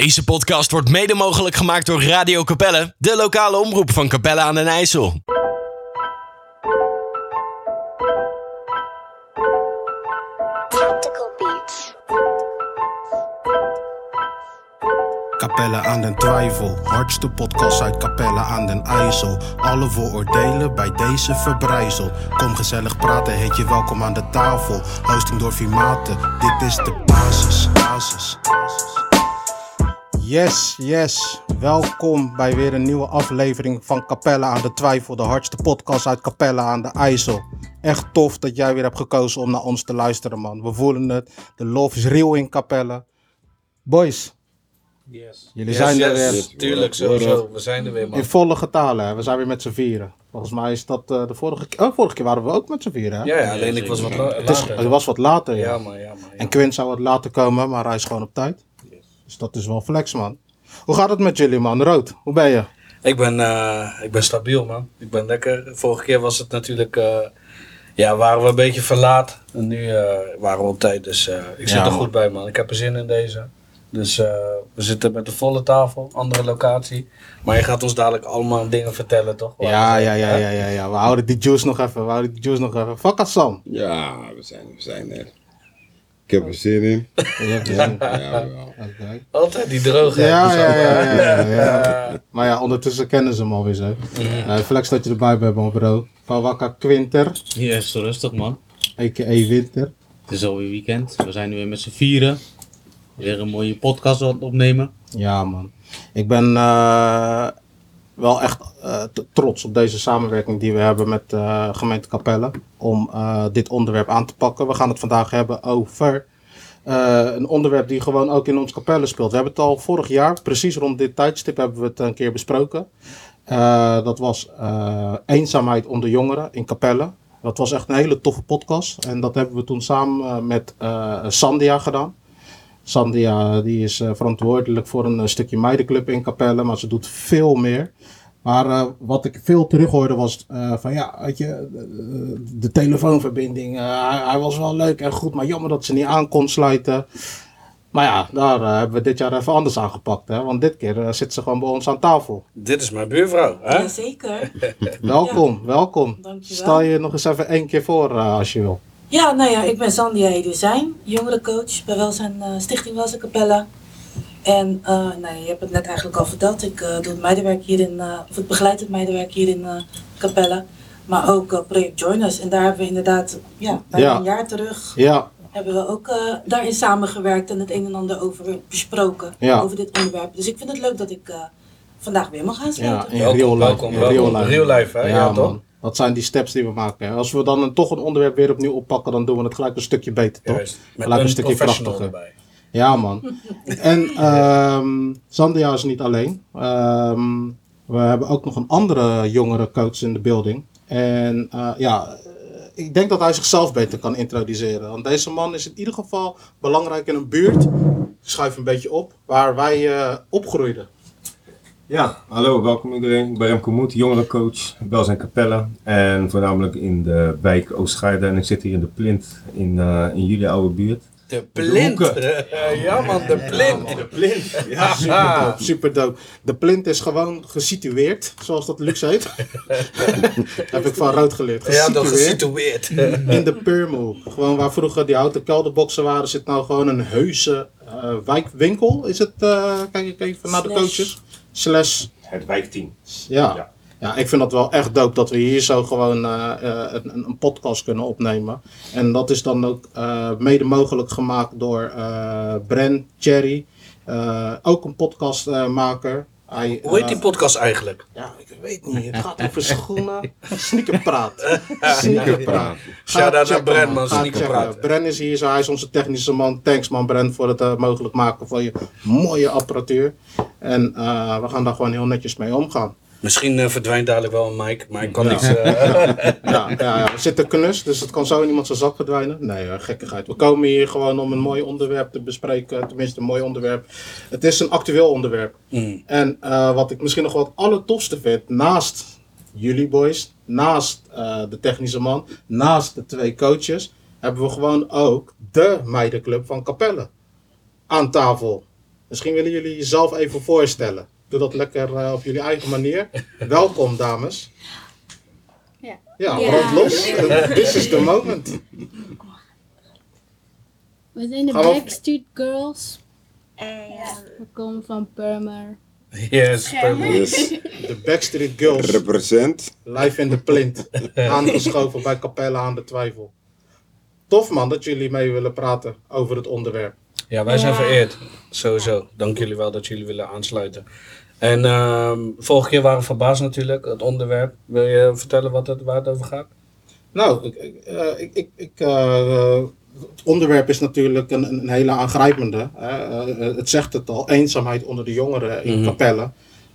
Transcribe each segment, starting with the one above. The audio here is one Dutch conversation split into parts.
Deze podcast wordt mede mogelijk gemaakt door Radio Capelle, de lokale omroep van Capelle aan den IJssel. Tactical Beats. Capelle aan den Twijfel, hardste podcast uit Capelle aan den IJssel. Alle vooroordelen bij deze verbrijzel. Kom gezellig praten, heet je welkom aan de tafel. Hosting door Vimaten, dit is de basis, basis, basis. Yes, yes. Welkom bij weer een nieuwe aflevering van Capelle aan de Twijfel, de hardste podcast uit Capelle aan de IJssel. Echt tof dat jij weer hebt gekozen om naar ons te luisteren, man. We voelen het. De love is real in Capelle. Boys, Yes. jullie zijn er weer. Yes, tuurlijk, sowieso. We zijn er weer, man. In volle getalen, hè? we zijn weer met z'n vieren. Volgens mij is dat eh, de vorige keer. Oh, vorige keer waren we ook met z'n vieren. Hè? Ja, ja, alleen ik was wat la- het, is, later. het was wat later. Ja. Ja, man, ja, man. ja. En Quinn zou wat later komen, maar hij is gewoon op tijd. Dus dat is wel flex, man. Hoe gaat het met jullie, man? Rood, hoe ben je? Ik ben, eh, ik ben stabiel, man. Ik ben lekker. Vorige keer was het natuurlijk... eh, ja, waren we een beetje verlaat. En nu eh, waren we op tijd. Dus eh, ik zit Ja, er goed bij, man. Ik heb er zin in deze. Dus eh, we zitten met de volle tafel. Andere locatie. Maar je gaat ons dadelijk allemaal dingen vertellen, toch? Waar Ja, we ja, ja, ja, ja, ja. We houden die juice nog even. We houden die juice nog even. Fuck Hassan. Ja, we zijn, we zijn er. Ik heb er zin in. Ja, wel. Altijd die droge. Ja, ja, ja, ja, ja. Maar ja, ondertussen kennen ze hem alweer zo. Eh, flex dat je erbij bent, man, bro. Van Wakka Quinter, Yes, rustig man. a.k.a. Winter. Het is alweer weekend. We zijn nu weer met z'n vieren. Weer een mooie podcast aan het opnemen. Ja, man. Ik ben eh, wel echt eh, trots op deze samenwerking die we hebben met eh, gemeente Capelle. Om eh, dit onderwerp aan te pakken. We gaan het vandaag hebben over een onderwerp die gewoon ook in ons Capelle speelt. We hebben het al vorig jaar, precies rond dit tijdstip, hebben we het een keer besproken. Dat was eenzaamheid onder jongeren in Capelle. Dat was echt een hele toffe podcast. En dat hebben we toen samen met Sandia gedaan. Sandia die is eh, verantwoordelijk voor een eh, stukje meidenclub in Capelle, maar ze doet veel meer. Maar eh, wat ik veel terug hoorde was eh, van ja, weet je, de, de telefoonverbinding, hij, hij was wel leuk en goed, maar jammer dat ze niet aan kon sluiten. Maar ja, daar hebben we dit jaar even anders aangepakt, hè? want dit keer zit ze gewoon bij ons aan tafel. Dit is mijn buurvrouw, hè? Jazeker. Welkom, welkom. Dankjewel. Stel je nog eens even één keer voor als je wil. Ja, nou ja, ik ben Sandia Eduzijn, jongerencoach bij Welzijn, eh, Stichting Welzijn Capelle. En eh, nou, ja, je hebt het net eigenlijk al verteld, ik eh, doe het meidenwerk hier in, eh, of ik begeleid het meidenwerk hier in eh, Capelle. Maar ook project Join Us. En daar hebben we inderdaad, ja, bijna Ja. een jaar terug, Ja, hebben we ook eh, daarin samengewerkt en het een en ander over besproken, Ja. over dit onderwerp. Dus ik vind het leuk dat ik eh, vandaag weer mag ja in Welkom, real life. welkom, in welkom. real life. Real life, hè? Ja, toch? Dat zijn die steps die we maken. Als we dan een, toch een onderwerp weer opnieuw oppakken, dan doen we het gelijk een stukje beter, toch? Juist. Met Gelijk een een stukje krachtiger. erbij. Ja, man. en ehm Sandia is niet alleen. Ehm, we hebben ook nog een andere jongere coach in de building. En eh, ja, eh, ik denk dat hij zichzelf beter kan introduceren. Want deze man is in ieder geval belangrijk in een buurt. Ik Schuif een beetje op. Waar wij eh, opgroeiden. Ja, hallo, welkom iedereen. Ik ben Remco Moed, jongerencoach, Welzijn Capelle. En voornamelijk in de wijk Oostgaarde. En ik zit hier in de Plint, in, eh, in jullie oude buurt. De plint. ja, man, de plint. De Plint, ja. Super dope, super dope. De plint is gewoon gesitueerd, zoals dat luxe heet. Heb ik van rood geleerd. Ja, toch Gesitueerd. gesitueerd. in de Purmel. Gewoon waar vroeger die houten kelderboxen waren, zit nou gewoon een heuse eh, wijkwinkel. Is het, eh, kijk ik even naar de coaches. Slash, Het wijkteam. ja. Ja. ja. ik vind dat wel echt dope dat we hier zo gewoon eh, eh, een, een- podcast kunnen opnemen. En dat is dan ook eh, mede mogelijk gemaakt door eh Bren, Cherry. eh, ook een podcastmaker. Hij, Hoe heet die podcast eigenlijk? Ja, ik weet niet. Het gaat over schoenen. Sneakerpraat. Sneakerpraat. Shout-out naar Bren, man. Sneakerpraat. Bren is hier zo. Hij is onze technische man. Thanks man, Bren, voor het eh, mogelijk maken van je mooie apparatuur. En eh, we gaan daar gewoon heel netjes mee omgaan. Misschien eh, verdwijnt dadelijk wel een mic, maar ik kan Ja. niks... eh, Ja, ja, ja, we zitten knus, dus het kan zo in iemand zijn zak verdwijnen. Nee, hoor, gekkigheid. We komen hier gewoon om een mooi onderwerp te bespreken. Tenminste, een mooi onderwerp. Het is een actueel onderwerp. mm. En eh, wat ik misschien nog wat allertofste vind, naast jullie boys, naast eh, de technische man, naast de twee coaches, hebben we gewoon ook de meidenclub van Capelle aan tafel. Misschien willen jullie jezelf even voorstellen. Doe dat lekker eh, op jullie eigen manier. Welkom, dames. Ja. Ja, Ja. brand los. This is the moment. We zijn de Backstreet Girls. En We komen van Purmer. Yes, Purple. Dus De Backstreet Girls. represent. Live in de plint. Aangeschoven bij Capella aan de Twijfel. Tof man dat jullie mee willen praten over het onderwerp. Ja, wij zijn Ja. vereerd. Sowieso. Dank jullie wel dat jullie willen aansluiten. En ehm, vorige keer waren we verbaasd natuurlijk, het onderwerp. Wil je vertellen wat het, waar het over gaat? Nou, ik, ik, eh, ik, ik, ik, eh, het onderwerp is natuurlijk een, een hele aangrijpende. Hè. Eh, het zegt het al, eenzaamheid onder de jongeren in Mhm. Capelle.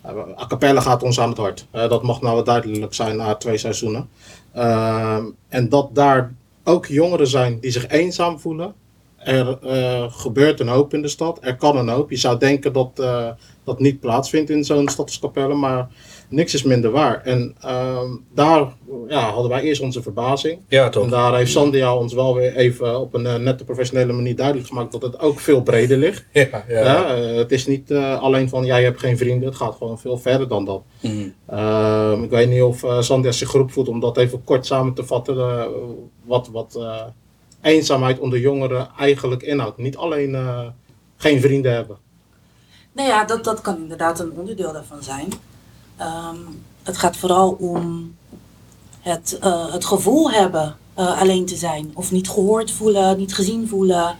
Uh, Capelle gaat ons aan het hart. Eh, dat mag nou wel duidelijk zijn na twee seizoenen. Ehm, en dat daar ook jongeren zijn die zich eenzaam voelen. Er eh, gebeurt een hoop in de stad. Er kan een hoop. Je zou denken dat eh, dat niet plaatsvindt in zo'n stad als Capelle. Maar niks is minder waar. En ehm, daar ja, hadden wij eerst onze verbazing. Ja, En toch? daar heeft Sandia ons wel weer even op een eh, nette professionele manier duidelijk gemaakt dat het ook veel breder ligt. Ja, ja. Ja, het is niet alleen van jij hebt geen vrienden, het gaat gewoon veel verder dan dat. Mhm. Ehm, ik weet niet of Sandia zich groep voelt om dat even kort samen te vatten. wat wat eenzaamheid onder jongeren eigenlijk inhoudt. Niet alleen eh, geen vrienden hebben. Nou ja, dat, dat kan inderdaad een onderdeel daarvan zijn. Ehm, het gaat vooral om het, eh, het gevoel hebben eh, alleen te zijn. Of niet gehoord voelen, niet gezien voelen.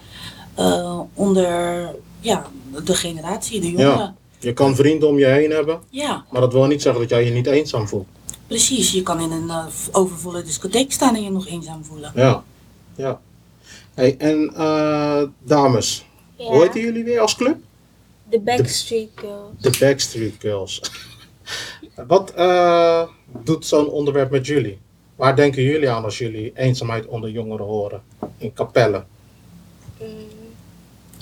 onder ja, de generatie, de jongeren. Ja. Je kan vrienden om je heen hebben, Ja, maar dat wil niet zeggen dat jij je niet eenzaam voelt. precies. Je kan in een overvolle discotheek staan en je nog eenzaam voelen. Ja, ja. Hey, en eh, dames, hoe heten jullie weer als club? de Backstreet Girls. De Backstreet Girls. Wat eh, doet zo'n onderwerp met jullie? Waar denken jullie aan als jullie eenzaamheid onder jongeren horen? In Capelle. Mm,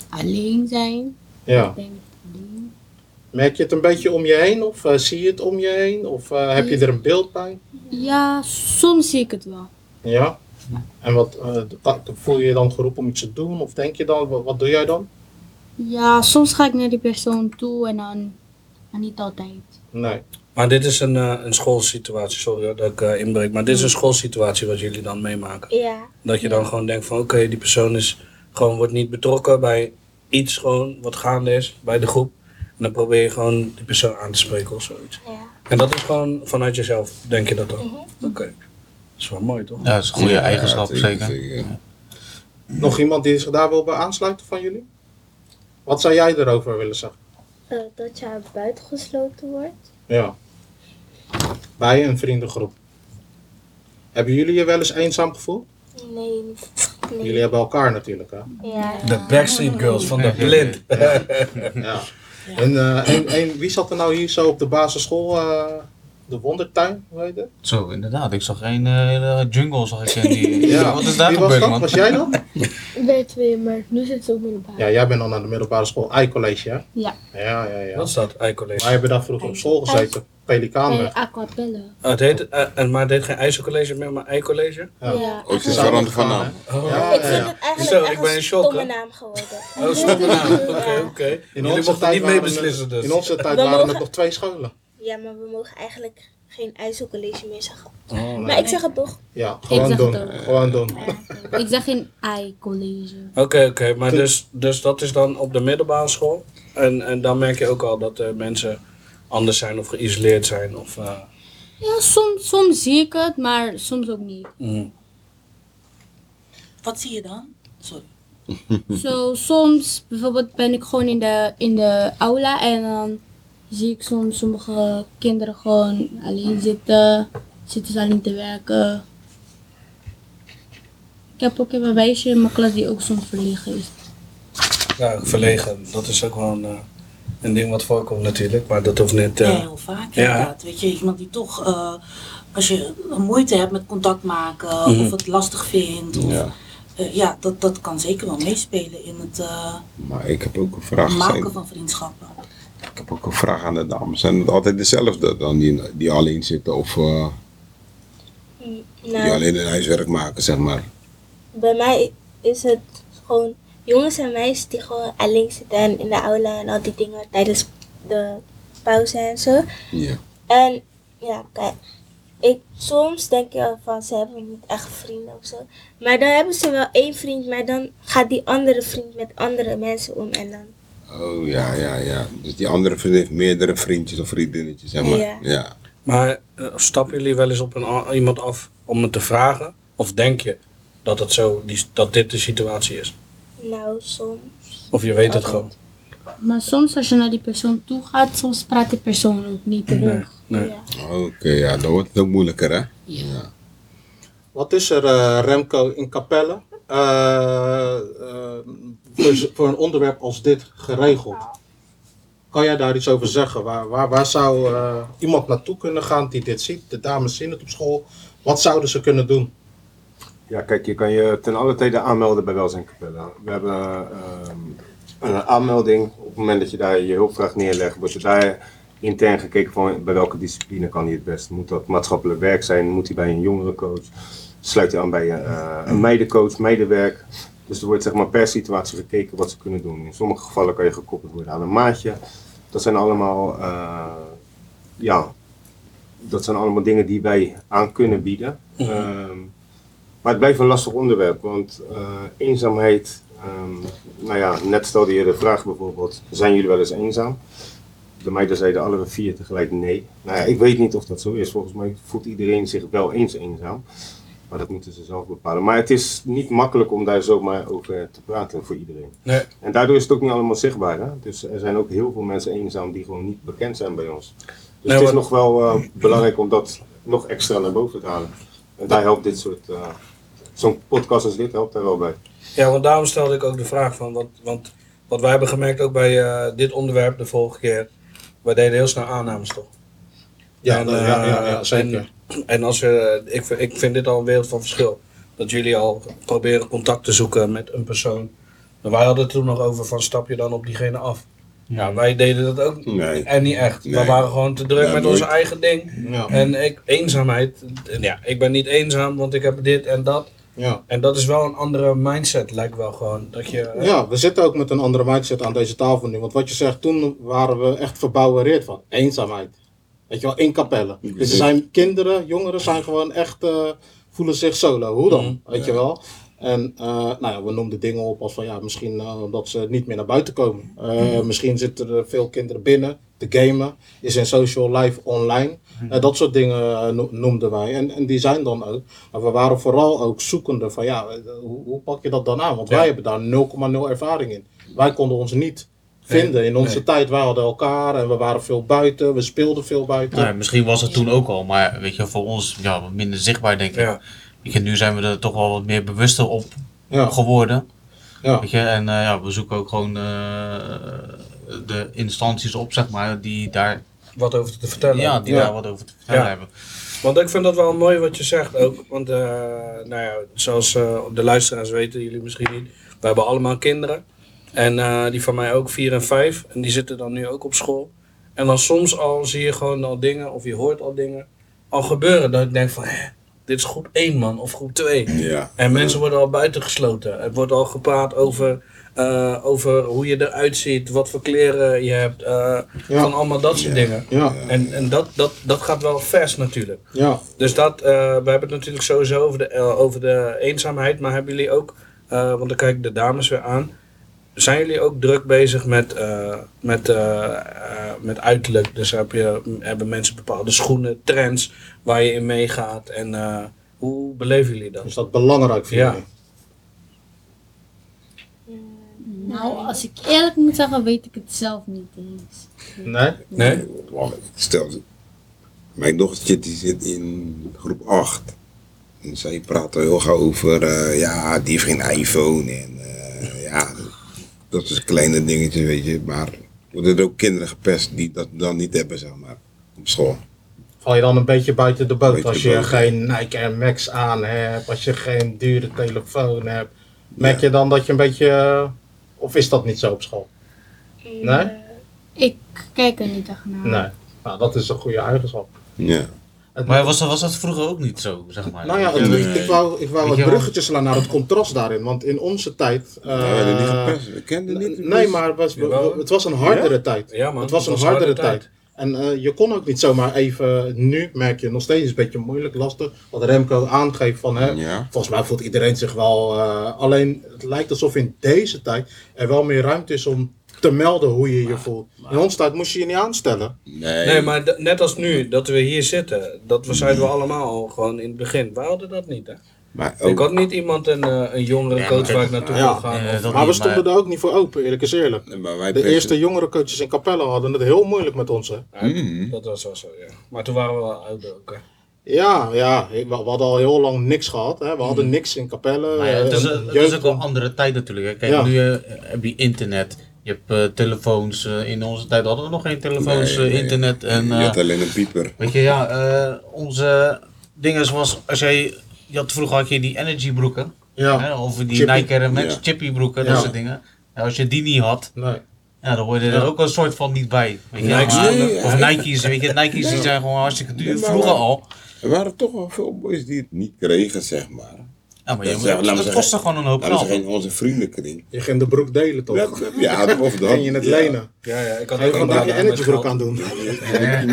Alleen zijn. Ja. Denk alleen. Merk je het een beetje om je heen? Of eh, zie je het om je heen? Of heb je er een beeld bij? Ja, soms zie ik het wel. Ja. En wat, eh, voel je je dan geroepen om iets te doen? Of denk je dan, wat, wat doe jij dan? Ja, soms ga ik naar die persoon toe en dan, maar niet altijd. Nee. Maar dit is een, eh, een schoolsituatie, sorry dat ik eh, inbreek. Maar dit is een schoolsituatie wat jullie dan meemaken. ja, Dat je dan gewoon denkt van oké, die persoon is gewoon wordt niet betrokken bij iets gewoon wat gaande is bij de groep. En dan probeer je gewoon die persoon aan te spreken of zoiets. ja. En dat is gewoon vanuit jezelf, denk je dat dan? Oké. Dat is wel mooi toch? Ja, dat is een goede Ja, eigenschap, zeker. Nog iemand die zich daar wil bij aansluiten van jullie? Wat zou jij erover willen zeggen? Eh, dat je buitengesloten wordt. Ja. Bij een vriendengroep. Hebben jullie je wel eens eenzaam gevoeld? Nee, nee. Jullie hebben elkaar natuurlijk, hè? Ja, De Backstreet Girls van de Blind. Ja. En, eh, en, en wie zat er nou hier zo op de basisschool? eh, de Wondertuin, hoe heet het? Zo, inderdaad. Ik zag een eh, hele jungle, zag ik. in Die, Ja. Wat is daar Wie was gebeurd, dat? man? Was jij dat? ik ben twee, maar nu zit ze op middelbaar. Ja, jij bent al naar de middelbare school, I-college, hè? Ja, Ja, ja, ja. Wat is dat, i-college? Wij hebben daar vroeger op school gezeten, Pelikaanweg. bij Aquapelle. Oh, het heet, eh, en maar het heet geen IJzercollege meer, maar i-college? Ja. Ja. Ook is Samen veranderd van naam. Oh, Ja, Ik ja, vind het eigenlijk Zo, echt ik ben in een shock, stomme naam geworden. oh stomme naam. Oké, oké. In Jullie onze mochten tijd niet meebeslissen het- dus. In onze tijd waren het mogen- nog twee scholen. Ja, maar we mogen eigenlijk geen ijzercollege meer zeggen. Oh. Maar ik zeg het toch. Ja, gewoon doen. Gewoon doen. Ik zeg geen I-college. Oké, oké. Maar dus, dus dat is dan op de middelbare school. En, en dan merk je ook al dat eh, mensen anders zijn of geïsoleerd zijn. Of, eh, Ja, soms, soms zie ik het, maar soms ook niet. mm. Wat zie je dan? Sorry. Zo, soms bijvoorbeeld ben ik gewoon in de, in de aula en dan zie ik soms sommige kinderen gewoon alleen zitten. Zitten ze alleen te werken. Ik heb ook een meisje in mijn klas die ook soms verlegen is. Ja, verlegen. Dat is ook wel een, eh, een ding wat voorkomt natuurlijk. Maar dat hoeft niet... eh, Ja, heel vaak Ja. inderdaad. Weet je, iemand die toch, eh, als je moeite hebt met contact maken Mhm. of het lastig vindt, of, Ja. eh, ja, dat, dat kan zeker wel meespelen in het eh, Maar ik heb ook een vraag. maken Zijn, van vriendschappen. Ik heb ook een vraag aan de dames. Zijn het altijd dezelfde dan die, die alleen zitten of eh, die Nou, alleen hun huiswerk maken, zeg maar? bij mij is het gewoon, jongens en meisjes die gewoon alleen zitten en in de aula en al die dingen tijdens de pauze en zo. Ja. En ja, kijk, ik, soms denk je van ze hebben niet echt vrienden of zo. Maar dan hebben ze wel één vriend, maar dan gaat die andere vriend met andere mensen om en dan. Oh ja, ja, ja. Dus die andere vriend heeft meerdere vriendjes of vriendinnetjes, zeg maar. Ja. ja. Maar eh, stappen jullie wel eens op een, iemand af om het te vragen? Of denk je dat, het zo, die, dat dit de situatie is? Nou, soms. Of je weet het gewoon? Maar soms als je naar die persoon toe gaat, soms praat die persoon ook niet terug. Nee. Ja. Oké, ja, dan wordt het ook moeilijker, hè? Ja. Wat is er, eh, Remco, in Capelle eh, eh, voor, z- voor een onderwerp als dit geregeld? Kan jij daar iets over zeggen? Waar, waar, waar zou eh, iemand naartoe kunnen gaan die dit ziet? De dames zien het op school. Wat zouden ze kunnen doen? Ja, kijk, je kan je ten alle tijde aanmelden bij Welzijn Capella. We hebben ehm, een aanmelding. Op het moment dat je daar je hulpvraag neerlegt, wordt er daar intern gekeken van bij welke discipline kan hij het best. Moet dat maatschappelijk werk zijn? Moet hij bij een jongerencoach? Sluit hij aan bij een, eh, een meidencoach, meidenwerk? Dus er wordt zeg maar per situatie gekeken wat ze kunnen doen. In sommige gevallen kan je gekoppeld worden aan een maatje. Dat zijn allemaal, eh, ja, dat zijn allemaal dingen die wij aan kunnen bieden. Ehm, maar het blijft een lastig onderwerp, want eh, eenzaamheid, ehm, nou ja, net stelde je de vraag bijvoorbeeld, zijn jullie wel eens eenzaam? De meiden zeiden alle vier tegelijk nee. Nou ja, ik weet niet of dat zo is, volgens mij voelt iedereen zich wel eens eenzaam. Maar dat moeten ze zelf bepalen. Maar het is niet makkelijk om daar zomaar over te praten voor iedereen. Nee. En daardoor is het ook niet allemaal zichtbaar. Hè? Dus er zijn ook heel veel mensen eenzaam die gewoon niet bekend zijn bij ons. Dus Nee, het is nog wel eh, belangrijk om dat nog extra naar boven te halen. En daar helpt dit soort, eh, zo'n podcast als dit helpt daar wel bij. Ja, want daarom stelde ik ook de vraag van, want, want wat wij hebben gemerkt ook bij eh, dit onderwerp de vorige keer, wij deden heel snel aannames toch? Ja, En, ja, ja, ja, eh, zeker. En, en als je, ik, vind- ik vind dit al een wereld van verschil. Dat jullie al proberen contact te zoeken met een persoon. En wij hadden het toen nog over van stap je dan op diegene af. Ja, wij deden dat ook Nee. en niet echt. We waren gewoon te druk Ja, met onze eigen ding. Ja, En ik, eenzaamheid, ja, ik ben niet eenzaam, want ik heb dit en dat. ja. En dat is wel een andere mindset, lijkt wel gewoon. Dat je, eh, Ja, we zitten ook met een andere mindset aan deze tafel nu. Want wat je zegt, toen waren we echt verbouwereerd van eenzaamheid. Weet je wel, in kapellen. Dus er zijn kinderen, jongeren zijn gewoon echt, eh, voelen zich solo. Hoe dan? Mhm. Weet je wel? En eh, nou ja, we noemden dingen op als van ja, misschien eh, omdat ze niet meer naar buiten komen. Eh, Mhm. Misschien zitten er veel kinderen binnen te gamen. Is in social life online. Eh, dat soort dingen no- noemden wij. En, en die zijn dan ook. Maar we waren vooral ook zoekende van ja, hoe, hoe pak je dat dan aan? Want Ja. wij hebben daar 0,0 ervaring in. Wij konden ons niet vinden in onze nee. tijd. Wij hadden elkaar en we waren veel buiten. We speelden veel buiten. Nou, misschien was het toen ook al, maar weet je, voor ons ja, wat minder zichtbaar denk ik. Ja. Weet je, nu zijn we er toch wel wat meer bewuster op Ja, geworden. ja. Weet je, en eh, ja, we zoeken ook gewoon eh, de instanties op, zeg maar, die daar, wat over te vertellen. ja, die Ja. daar wat over te vertellen Ja. hebben. Want ik vind dat wel mooi wat je zegt ook. Want eh, nou ja, zoals eh, de luisteraars weten, jullie misschien niet. We hebben allemaal kinderen. En eh, die van mij ook, vier en vijf. En die zitten dan nu ook op school. En dan soms al zie je gewoon al dingen, of je hoort al dingen, al gebeuren. Dat ik denk van, hè, dit is groep 1 man, of groep 2. Ja. En mensen worden al buitengesloten. Er wordt al gepraat over, eh, over hoe je eruit ziet, wat voor kleren je hebt. eh, Ja. Van allemaal dat soort Ja. dingen. Ja, En, en dat, dat, dat gaat wel vers natuurlijk. ja. Dus dat, we hebben het natuurlijk sowieso over de, over de eenzaamheid, maar hebben jullie ook, want dan kijk ik de dames weer aan, zijn jullie ook druk bezig met, eh, met, eh, eh, met uiterlijk? Dus heb je, hebben mensen bepaalde schoenen, trends waar je in meegaat en eh, hoe beleven jullie dat? Is dat belangrijk voor Ja. jullie? Nou, als ik eerlijk moet zeggen, weet ik het zelf niet eens. Nee? Nee? Stel, mijn dochtertje die zit in groep 8. En zij praat al heel gauw over, eh, ja, die heeft geen iPhone. En eh, ja, dat is een kleine dingetje, weet je. Maar worden er ook kinderen gepest die dat dan niet hebben, zeg maar, op school. Val je dan een beetje buiten de boot als je boot. geen Nike Air Max aan hebt, als je geen dure telefoon hebt? Merk je dan dat je een beetje, eh, of is dat niet zo op school? Nee? Ik kijk er niet echt naar. Nee. Nou, dat is een goede eigenschap. Ja. Het- Maar was dat, was dat vroeger ook niet zo, zeg maar? Nou ja, het- ik wou, ik wou Weet het je wel? bruggetje slaan naar het contrast daarin. Want in onze tijd... eh, we werden niet gepest. We kenden niet. Nee, maar het was, het was een hardere tijd. Ja, man. het was een hardere harde tijd. En eh, je kon ook niet zomaar even, nu merk je nog steeds een beetje moeilijk, lastig. Wat Remco aangeeft van, hè, Ja. volgens mij voelt iedereen zich wel, eh, alleen het lijkt alsof in deze tijd er wel meer ruimte is om te melden hoe je je voelt. In onze tijd moest je je niet aanstellen. Nee. Nee, maar net als nu, dat we hier zitten, dat we zeiden we allemaal al gewoon in het begin. Wij hadden dat niet, hè? Maar Ik had niet iemand, een, eh, een jongere Ja, coach waar ik naartoe ja, wil gaan. eh, of- dat maar we stonden er ook niet voor open, eerlijk is eerlijk. Nee, maar wij De eerste jongere coaches in Capelle hadden het heel moeilijk met ons. Hè? Ja, Mhm. Dat was wel zo, ja. Maar toen waren we wel ouder ook, hè. Ja, ja, we, hadden al heel lang niks gehad. Hè? We hadden niks in Capelle. Maar ja, het, is, eh, het is jeugd- ook wel een andere tijd natuurlijk. hè. Kijk, Ja. nu eh, heb je internet, je hebt eh, telefoons. eh, in onze tijd hadden we nog geen telefoons, Nee, eh, nee. internet. En, je had alleen een pieper. weet je, ja, onze dingen zoals, als jij, je had vroeger had je die energy broeken. Ja, Hè, of die Chippy. Nike Air Max Ja. chippy broeken, Ja. dat soort dingen. Als je die niet had, nee. ja, dan hoorde je er ook een soort van niet bij. Weet je, Nike's maar- nee, of. Nike's, weet je, Nike's die zijn gewoon hartstikke duur. Vroeger al. Er waren toch wel veel boys die het niet kregen, zeg maar. Ja, maar Dat dat zeggen- kostte gewoon een hoop geld. in onze vriendenkring. Je ging de broek delen toch? Ja, ja, of dat. en je het ja. lenen. Ja, ja, ik je ook vandaag je een energy broek aan doen. Je,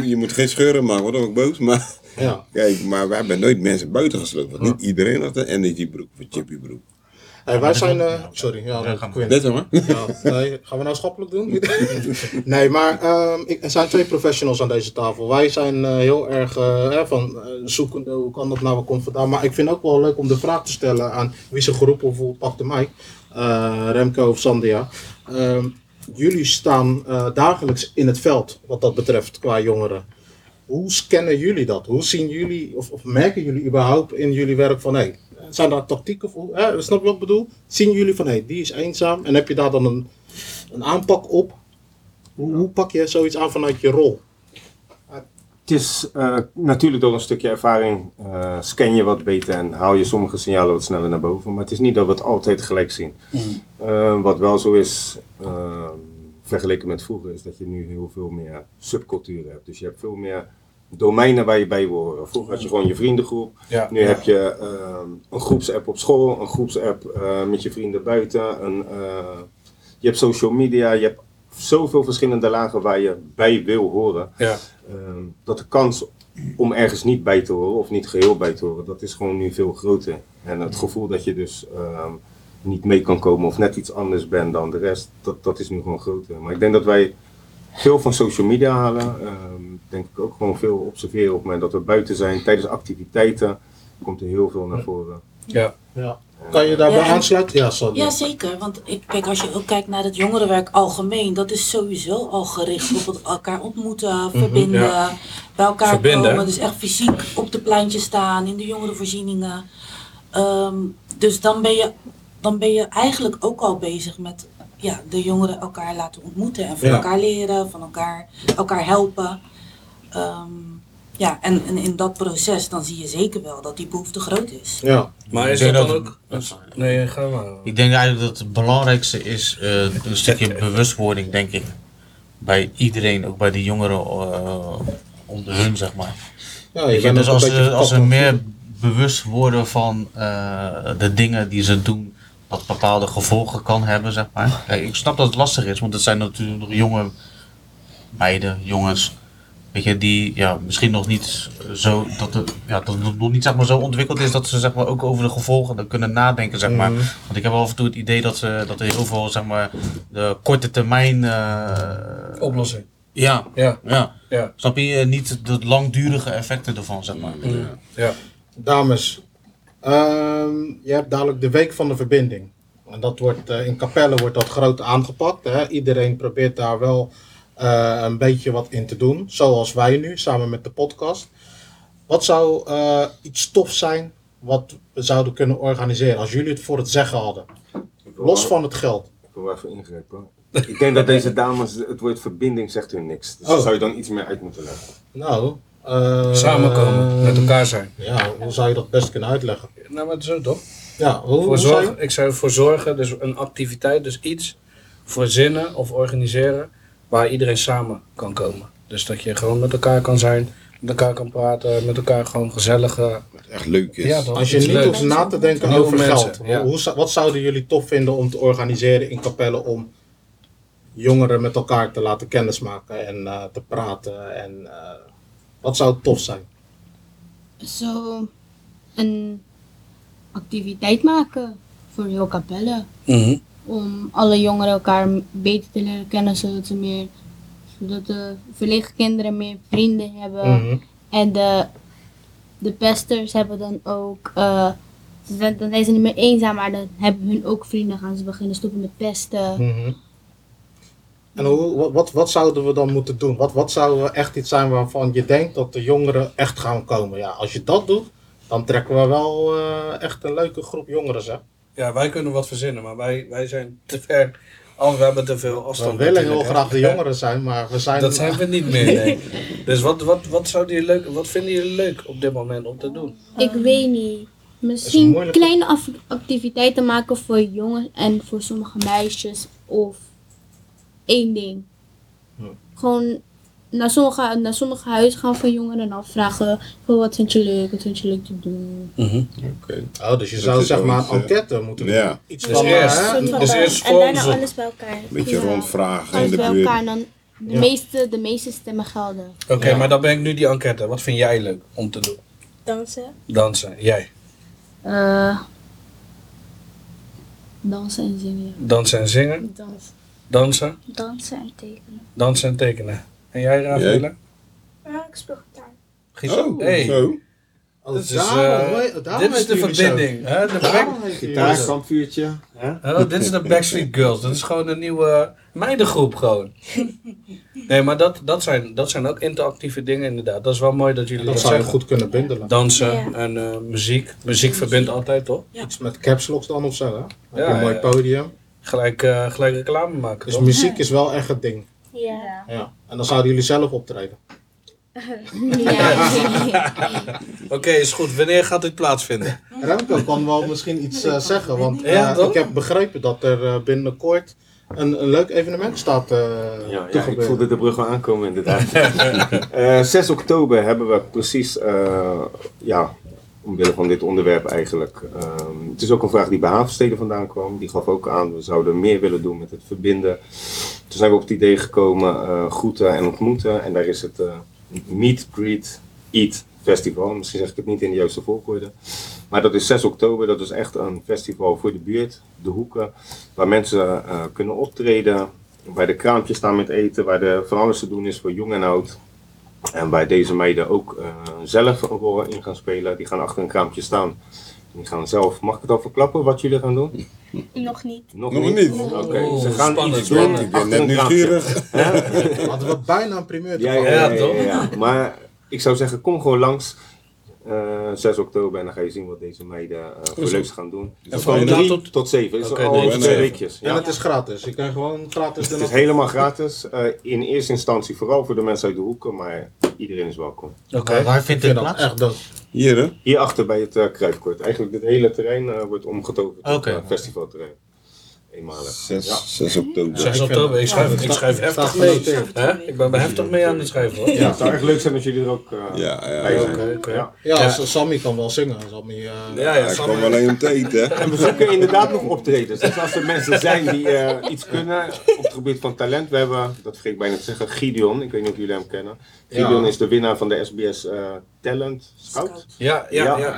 je- je moet geen scheuren maken, word ook boos. Maar Ja. kijk, maar we hebben nooit mensen buiten gesloten. Want niet iedereen had een energy broek of een chippy broek. Hey, wij zijn... eh, sorry, ja. Ja, nee, gaan we nou schappelijk doen? nee, maar ehm, ik, er zijn twee professionals aan deze tafel. Wij zijn eh, heel erg hè, van zoekende, hoe kan dat nou, wat komt vandaan. Maar ik vind het ook wel leuk om de vraag te stellen aan wie zich geroepen voelt, pak de mic. Eh, Remco of Sandia. Ehm, jullie staan eh, dagelijks in het veld, wat dat betreft, qua jongeren. Hoe scannen jullie dat? Hoe zien jullie, of, of merken jullie überhaupt in jullie werk van, hé, zijn daar tactieken voor? Hè, snap je wat ik bedoel? Zien jullie van, hé, die is eenzaam en heb je daar dan een, een aanpak op? Hoe, hoe pak je zoiets aan vanuit je rol? Het is eh, natuurlijk door een stukje ervaring eh, scan je wat beter en haal je sommige signalen wat sneller naar boven. Maar het is niet dat we het altijd gelijk zien. Eh, wat wel zo is, vergeleken met vroeger, is dat je nu heel veel meer subculturen hebt. Dus je hebt veel meer domeinen waar je bij wil horen. Vroeger had je gewoon je vriendengroep. Ja. Nu heb je eh, een groepsapp op school, een groepsapp eh, met je vrienden buiten. Een, eh, je hebt social media, je hebt zoveel verschillende lagen waar je bij wil horen. Ja. Ehm, dat de kans om ergens niet bij te horen of niet geheel bij te horen, dat is gewoon nu veel groter. En het gevoel dat je dus ehm, niet mee kan komen of net iets anders bent dan de rest, dat, dat is nu gewoon groter. Maar ik denk dat wij veel van social media halen. Denk ik ook gewoon veel observeren op het moment dat we buiten zijn. Tijdens activiteiten komt er heel veel naar voren. Ja. Ja. Kan je daarbij Ja, en- aansluiten? Ja. Ja, zeker. Want ik, kijk, als je ook kijkt naar het jongerenwerk algemeen, dat is sowieso al gericht op het elkaar ontmoeten, verbinden, Ja. bij elkaar Verbinden. komen. Dus echt fysiek op de pleintjes staan, in de jongerenvoorzieningen. Ehm, dus dan ben, je, dan ben je eigenlijk ook al bezig met ja, de jongeren elkaar laten ontmoeten en van Ja. elkaar leren, van elkaar, elkaar helpen. Ehm, ja, en, en in dat proces dan zie je zeker wel dat die behoefte groot is. Ja. Maar is Ik dat denk dan ook... Nee, ga maar. Ik denk eigenlijk dat het belangrijkste is eh, een stukje bewustwording, denk ik. Bij iedereen, ook bij de jongeren eh, onder hun, zeg maar. ja je, bent dus als, ze, als ze meer bewust worden van eh, de dingen die ze doen, dat bepaalde gevolgen kan hebben, zeg maar. Kijk, ik snap dat het lastig is, want het zijn natuurlijk nog jonge meiden, jongens, weet je, die ja, misschien nog niet zo, dat het, ja, dat het nog niet zeg maar, zo ontwikkeld is dat ze zeg maar, ook over de gevolgen kunnen nadenken, zeg maar. Mhm. Want ik heb af en toe het idee dat, ze, dat er heel veel, zeg maar, de korte termijn... eh, Oplossing. ja, Ja. ja. Ja. Snap je? Eh, Niet de langdurige effecten ervan, zeg maar. Ja. Dames, ehm, je hebt dadelijk de Week van de Verbinding. En dat wordt, eh, in Capelle wordt dat groot aangepakt. Hè? Iedereen probeert daar wel eh, een beetje wat in te doen. Zoals wij nu, samen met de podcast. Wat zou eh, iets tof zijn wat we zouden kunnen organiseren als jullie het voor het zeggen hadden? Los van het geld. Ik wil wel even ingrijpen. Ik denk dat deze dames, het woord verbinding zegt hun niks. Dus Oh. daar zou je dan iets meer uit moeten leggen. Nou, eh, Samenkomen, met elkaar zijn. Ja, hoe zou je dat best kunnen uitleggen? Nou, maar zo toch? Ja, hoe, Voor hoe zou je- zorg, ik zou ervoor zorgen, dus een activiteit, dus iets verzinnen of organiseren waar iedereen samen kan komen. Dus dat je gewoon met elkaar kan zijn, met elkaar kan praten, met elkaar gewoon gezellig. eh, Echt leuk is. Ja? Als je niet hoeft na te denken over mensen, geld, ja. hoe, wat zouden jullie tof vinden om te organiseren in Capelle om jongeren met elkaar te laten kennismaken en eh, te praten? En, eh, wat zou tof zijn? Zo een activiteit maken voor heel Capelle. Mhm. Om alle jongeren elkaar beter te leren kennen, zodat ze meer, zodat de verlegen kinderen meer vrienden hebben. Mhm. En de, de pesters hebben dan ook, eh, ze zijn, dan zijn ze niet meer eenzaam, maar dan hebben hun ook vrienden, gaan ze beginnen stoppen met pesten. Mhm. En hoe, wat, wat, wat zouden we dan moeten doen? Wat, wat zou echt iets zijn waarvan je denkt dat de jongeren echt gaan komen? Ja, als je dat doet, dan trekken we wel eh, echt een leuke groep jongeren, zeg. Ja, wij kunnen wat verzinnen, maar wij, wij zijn te ver. Al, we hebben te veel We afstand. willen heel graag de jongeren zijn, maar we zijn... Dat zijn we niet meer, nee. Dus wat, wat, wat, zouden jullie leuk, wat vinden jullie leuk op dit moment om te doen? Ik weet niet. Misschien moeilijk. kleine activiteiten maken voor jongens en voor sommige meisjes. Of één ding. Gewoon naar sommige, naar sommige huizen gaan van jongeren en dan vragen: wat vind je leuk, wat vind je leuk te doen. Oké. Oh, dus je Dat zou zeg maar een eh, enquête moeten doen. Ja. Iets Dus van, eh, eerst- hè? Dus eerst en ze. alles bij elkaar. Een beetje Ja. rondvragen in de bij buurt. elkaar en dan de, Ja. meeste, de meeste stemmen gelden. Oké, maar dan ben ik nu die enquête. Wat vind jij leuk om te doen? Dansen. Dansen. Jij. Eh, dansen en zingen. Dansen en zingen. Dans, Dansen. dansen en tekenen. Dansen en tekenen. En jij, Rafaela? Ja, ik speel gitaar. Gitaar. Oh, hey. zo. Oh, Dit is, daarom, eh, hoor- daarom dit is de zo. verbinding. Hè? De back- Gitaar, kampvuurtje. Hè? Oh, dit is de Backstreet Girls. Dat is gewoon een nieuwe meidengroep gewoon. Nee, maar dat, dat, zijn, dat zijn ook interactieve dingen inderdaad. Dat is wel mooi dat jullie Dat dat, zou je zeggen. goed kunnen bundelen. Dansen Ja. en eh, muziek. Muziek verbindt altijd, toch? Iets met caps locks dan of zo, hè? Dan heb je Ja, een mooi podium. Gelijk, eh, gelijk reclame maken, Dus toch? muziek is wel echt het ding. Ja. Ja. En dan zouden jullie zelf optreden. Ja. Oké, is goed. Wanneer gaat dit plaatsvinden? Remco kan wel misschien iets eh, zeggen, want eh, ik heb begrepen dat er eh, binnenkort een, een leuk evenement staat eh Ja, ik voelde de brug wel aankomen inderdaad. Eh 6 oktober hebben we precies, eh, ja, omwille van dit onderwerp eigenlijk. ehm, het is ook een vraag die bij Havenstede vandaan kwam. Die gaf ook aan, we zouden meer willen doen met het verbinden. Toen zijn we op het idee gekomen, eh, groeten en ontmoeten. En daar is het eh, Meet, Greet, Eat Festival. Misschien zeg ik het niet in de juiste volgorde. Maar dat is 6 oktober, dat is echt een festival voor de buurt, de hoeken, waar mensen eh, kunnen optreden, waar de kraampjes staan met eten, waar er van alles te doen is voor jong en oud. En waar deze meiden ook eh, zelf een rol in gaan spelen. Die gaan achter een kraampje staan. Die gaan zelf, mag ik het al verklappen wat jullie gaan doen? Nog niet. Nog, Nog niet? niet. Oké, Oeh, ze gaan spannend, iets doen. Ik ben net nieuwsgierig. Hadden we bijna een primeur te Ja, ja, pakken. ja, Ja, ja, toch? ja. Maar ik zou zeggen, kom gewoon langs. Eh 6 oktober en dan ga je zien wat deze meiden eh, voor leuks gaan doen. En Van van 3 tot- tot 7. is al tot twee weekjes. En Ja. het is gratis. Je kan gewoon gratis Het is helemaal gratis. eh, in eerste instantie vooral voor de mensen uit de hoeken, maar iedereen is welkom. Oké. Waar, vindt vind dit dat plaats? echt dood. Hier, hè? Hierachter bij het uh, Kruifkort. Eigenlijk het hele terrein eh, wordt omgetoverd tot Oké. eh, festivalterrein. Eenmalig. 6, 6 oktober. 6 oktober, ik schrijf, ik schrijf heftig mee. Hè? Ik ben heftig mee aan het schrijven hoor. Ja, het zou echt leuk zijn als jullie er ook eh, Ja, ja, bij ja. zijn. Ja. Sammy kan wel zingen. Sammy, eh, Ja, ja, Hij kwam alleen om te eten, hè? En we zoeken inderdaad nog optredens. Dus als er mensen zijn die eh, iets kunnen op het gebied van talent. We hebben, dat vergeet ik bijna te zeggen, Gideon. Ik weet niet of jullie hem kennen. Gideon Ja. is de winnaar van de SBS eh, Talent Scout. Ja, ja, Ja. ja.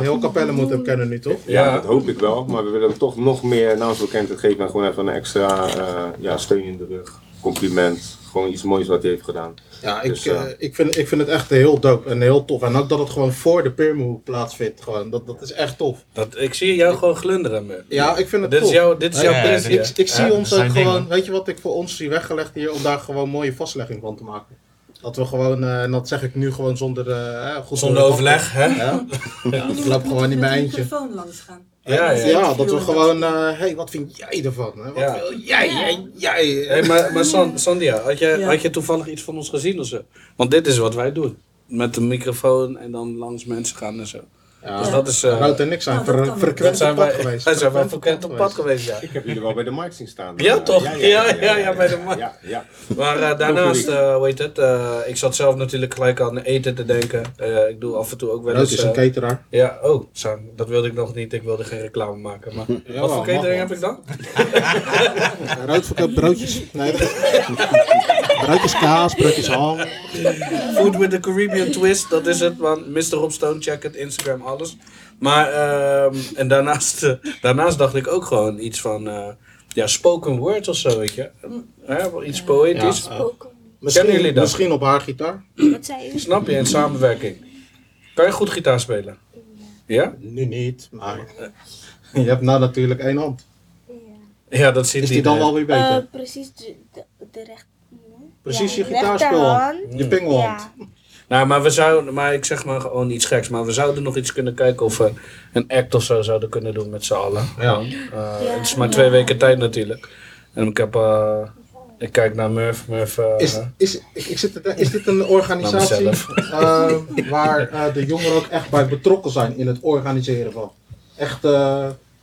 heel, Capelle moet hem kennen nu, toch? Ja, Ja. dat hoop ik wel. Maar we willen hem toch nog meer naamsbekendheid geven. En gewoon even een extra eh, ja, steun in de rug. Compliment. Gewoon iets moois wat hij heeft gedaan. Ja, ik, Dus, eh, eh, ik, vind, ik vind het echt heel dope en heel tof. En ook dat het gewoon voor de Pirmu plaatsvindt. Gewoon. Dat, dat is echt tof. Dat, ik zie jou gewoon glunderen. man. Ja, ik vind het Dit is tof. jouw, dit is jouw Ja, ik, zie Ja. ons dat ook gewoon, dingen. weet je wat ik voor ons zie weggelegd hier, om daar gewoon mooie vastlegging van te maken. Dat we gewoon, eh, en dat zeg ik nu gewoon zonder, eh, goed Zonder overleg, hè? Ja, ja ik loop gewoon niet Met mijn de eindje. microfoon langs gaan. Ja, ja. Ja, dat we gewoon, hé, hey, wat vind jij ervan? Hè? Wat Ja. wil jij? Jij? Hey, maar maar San- Sandia, had je, Ja. had je toevallig iets van ons gezien of zo? Want dit is wat wij doen. Met de microfoon en dan langs mensen gaan en zo. Ja, Dus dat is... eh, Rood en ik zijn Nou, dat frequent dat zijn op pad wij, geweest. wij zijn wel Frequent verkend op pad geweest, ja. Ik heb jullie wel bij de mic zien staan. Ja, toch? Ja, ja, ja, bij de mic. Ja, ja. Maar eh, daarnaast, eh hoe heet het, eh, ik zat zelf natuurlijk gelijk aan eten te denken. Eh, ik doe af en toe ook wel eens... is een eh, cateraar. ja, oh, dat wilde ik nog niet. Ik wilde geen reclame maken. Maar Ja, wat voor catering wel. heb ik dan? Rood verkoopt broodjes. Nee. broodjes kaas, broodjes ham. Food with the Caribbean twist, dat is het. Man. Mr. Rob Stone, check het, Instagram, alles. Maar, ehm, en daarnaast, eh, daarnaast dacht ik ook gewoon iets van, eh, ja, spoken word of zo, weet je. Hè, wel iets poëtisch. Ja, eh, Spoken. Kennen Misschien, jullie dat? misschien op haar gitaar. Wat zei? Snap je, in samenwerking. Kan je goed gitaar spelen? Ja? Nu niet, maar je hebt nou natuurlijk één hand. Ja, dat ziet Is die dan wel weer beter? Eh, precies de, de, de recht... Precies ja, je gitaarspel. Je pingelhand. Ja. Nou, maar we zouden, maar ik zeg maar gewoon iets geks, maar we zouden nog iets kunnen kijken of we een act of zo zouden kunnen doen met z'n allen. Ja. Eh, het is maar twee weken tijd natuurlijk. En ik heb, eh, ik kijk naar Murph, Murph, eh, Is, is, ik, ik zit te is dit een organisatie eh, waar eh, de jongeren ook echt bij betrokken zijn in het organiseren van? Echt,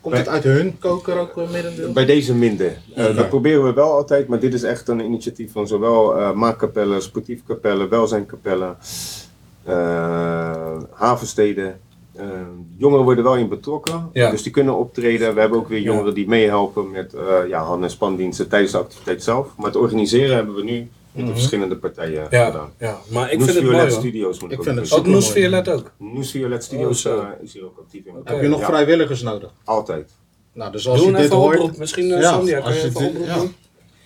eh, komt het uit hun koker ook een merendeel? Bij deze minder. Eh. Dat proberen we wel altijd, maar dit is echt een initiatief van zowel eh maakkapellen, sportief kapellen, welzijnkapellen, eh, havensteden. Eh, jongeren worden wel in betrokken, Ja. dus die kunnen optreden. We hebben ook weer jongeren die meehelpen met eh ja, hand- en spandiensten tijdens de activiteit zelf. Maar het organiseren hebben we nu met de verschillende partijen ja, gedaan. ja, maar ik Noes vind het mooi. Studios moet ik, Ik ook vind het. Ook Noes Violet ook. Noes Violet Studios Oh, zo. eh, is hier ook actief in. Heb je nog Ja, vrijwilligers nodig? Altijd. Nou, dus als Doe je dit hoort... oproep. Misschien uh, Ja, Sandia, kan als je je even een dit- oproep ja. doen?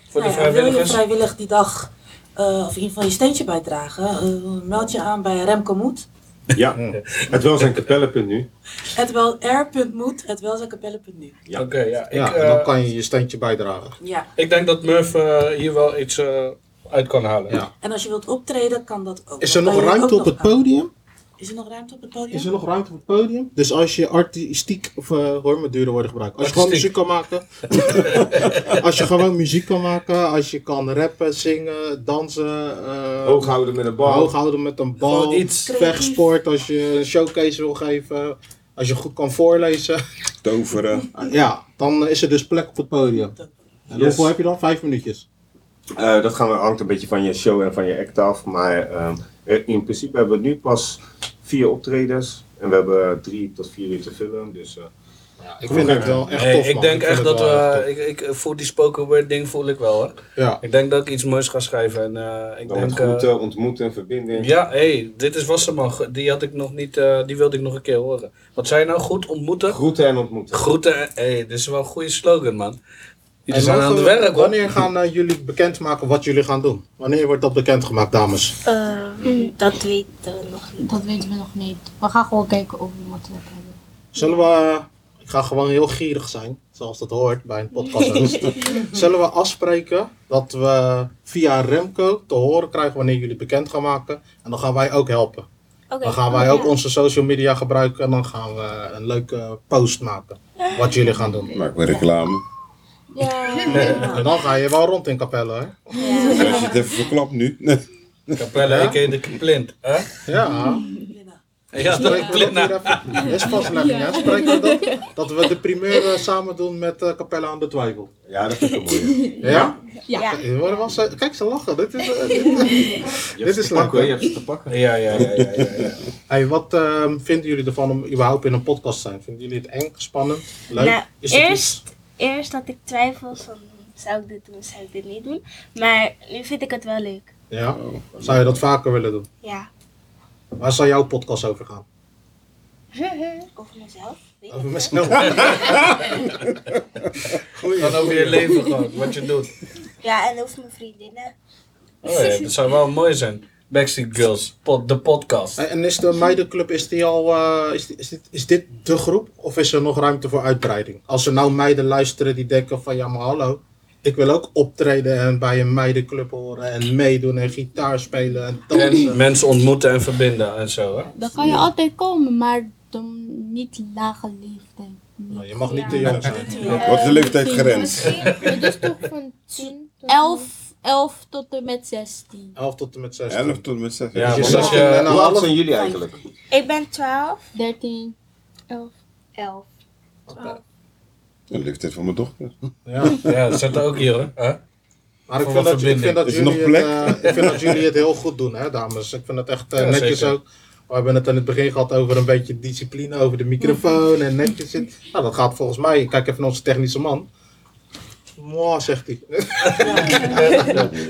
Voor de ja, wil je vrijwilligers? vrijwillig die dag eh, of in ieder geval je steentje bijdragen? eh, meld je aan bij Remco Moed. Ja, het welzijnkapelle.nu. Het wel r.moed, het welzijnkapelle.nu. Ja. Oké, ja. Ik, Ja, eh, en dan kan je je steentje bijdragen. Ja. ik denk dat Murph eh, hier wel iets eh, uit kan halen. Ja. En als je wilt optreden, kan dat ook. Is er nog ruimte op het podium? Is er nog ruimte op het podium? Is er nog ruimte op het podium? Dus als je artistiek, of uh, hoor me dure woorden gebruiken, als je gewoon muziek kan maken, als je gewoon muziek kan maken, als je kan rappen, zingen, dansen, eh, Hoog houden met een bal. hoog houden met een bal, Gewoon iets. vechtsport, als je een showcase wil geven, als je goed kan voorlezen, Toveren. ja, dan is er dus plek op het podium. En Yes. hoeveel heb je dan? Vijf minuutjes. Eh, dat gaan we, hangt een beetje van je show en van je act af. Maar ehm, eh, in principe hebben we nu pas vier optredens. En we hebben drie tot vier uur te vullen. Dus eh, Ik vind het wel echt Hey, tof, ik man. denk vind echt dat we, ik, ik voel die spoken word ding voel ik wel hoor. Ja. Ik denk dat ik iets moois ga schrijven en eh, ik dan denk... met eh, groeten, ontmoeten, verbinding. ja, hé, hey, dit is Wasserman. Die had ik nog niet, eh, die wilde ik nog een keer horen. Wat zei je nou? Goed ontmoeten? Groeten en ontmoeten. Groeten. Hé, hey, dit is wel een goede slogan man. Jullie En zijn aan het we- werk hoor. Wanneer gaan eh, jullie bekendmaken wat jullie gaan doen? Wanneer wordt dat bekendgemaakt, dames? Eh, dat weten we nog niet. Dat weten we nog niet. We gaan gewoon kijken of we wat we hebben. Zullen we, eh, ik ga gewoon heel gierig zijn, zoals dat hoort bij een podcast. Zullen we afspreken dat we via Remco te horen krijgen wanneer jullie bekend gaan maken? En dan gaan wij ook helpen. Oké. Dan gaan wij ook Ja. onze social media gebruiken en dan gaan we een leuke post maken. Wat jullie gaan doen. Maak maar reclame. Ja. En dan ga je wel rond in Capelle, hè? Als je het even verklapt nu. Capelle, ik heet de Plint. Hè? Ja. Ja, dat is vastlegging, hè? Spreken we dat, dat we de primeur eh, samen doen met eh Capelle aan de Twijfel. Ja, dat vind ik wel mooi. Ja? Ja. Zo- Kijk, ze lachen. Dit is, eh, dit, is leuk. Je hebt ze te pakken. Ja, ja, ja, ja, ja, ja. Hey, wat ehm, vinden jullie ervan om überhaupt in een podcast te zijn? Vinden jullie het eng, spannend, leuk? Nou, is het eerst, eerst had ik twijfels van zou ik dit doen, zou ik dit niet doen. Maar nu vind ik het wel leuk. Ja? Zou je dat vaker willen doen? Ja. Waar zal jouw podcast over gaan? Over mezelf. Weet Over mezelf. Gewoon over je leven gewoon, wat je doet. Ja, en over mijn vriendinnen. Oh ja, dat zou wel mooi zijn. Backstreet Girls, pod, de podcast. En is de meidenclub, is die al, eh, is, is, dit, is dit de groep? Of is er nog ruimte voor uitbreiding? Als er nou meiden luisteren die denken van ja maar hallo, ik wil ook optreden en bij een meidenclub horen en meedoen en gitaar spelen en dansen. En mensen ontmoeten en verbinden en zo, hè? Dan kan je altijd komen, maar dan niet lage leeftijd. Nou, je mag niet te jong zijn. Wat is de leeftijdsgrens? Het is toch van 10 tot 11, 11 tot en met 16. 11 tot en met 16. 11 tot en met 6. Ja, Dus je zegt je- en Hoe oud zijn jullie eigenlijk? Ik ben 12. 13. Elf. Elf. De leeftijd van mijn dochter. Ja. Ja, dat zit er ook hier hoor. Hè? Maar ik Voor vind, dat, ik, vind dat Is jullie nog het, plek? eh, ik vind dat jullie het heel goed doen, hè, dames. Ik vind het echt eh, Ja, netjes zeker. ook. We hebben het in het begin gehad over een beetje discipline, over de microfoon en netjes. Nou, dat gaat volgens mij. Ik kijk even naar onze technische man. Mwah, zegt hij.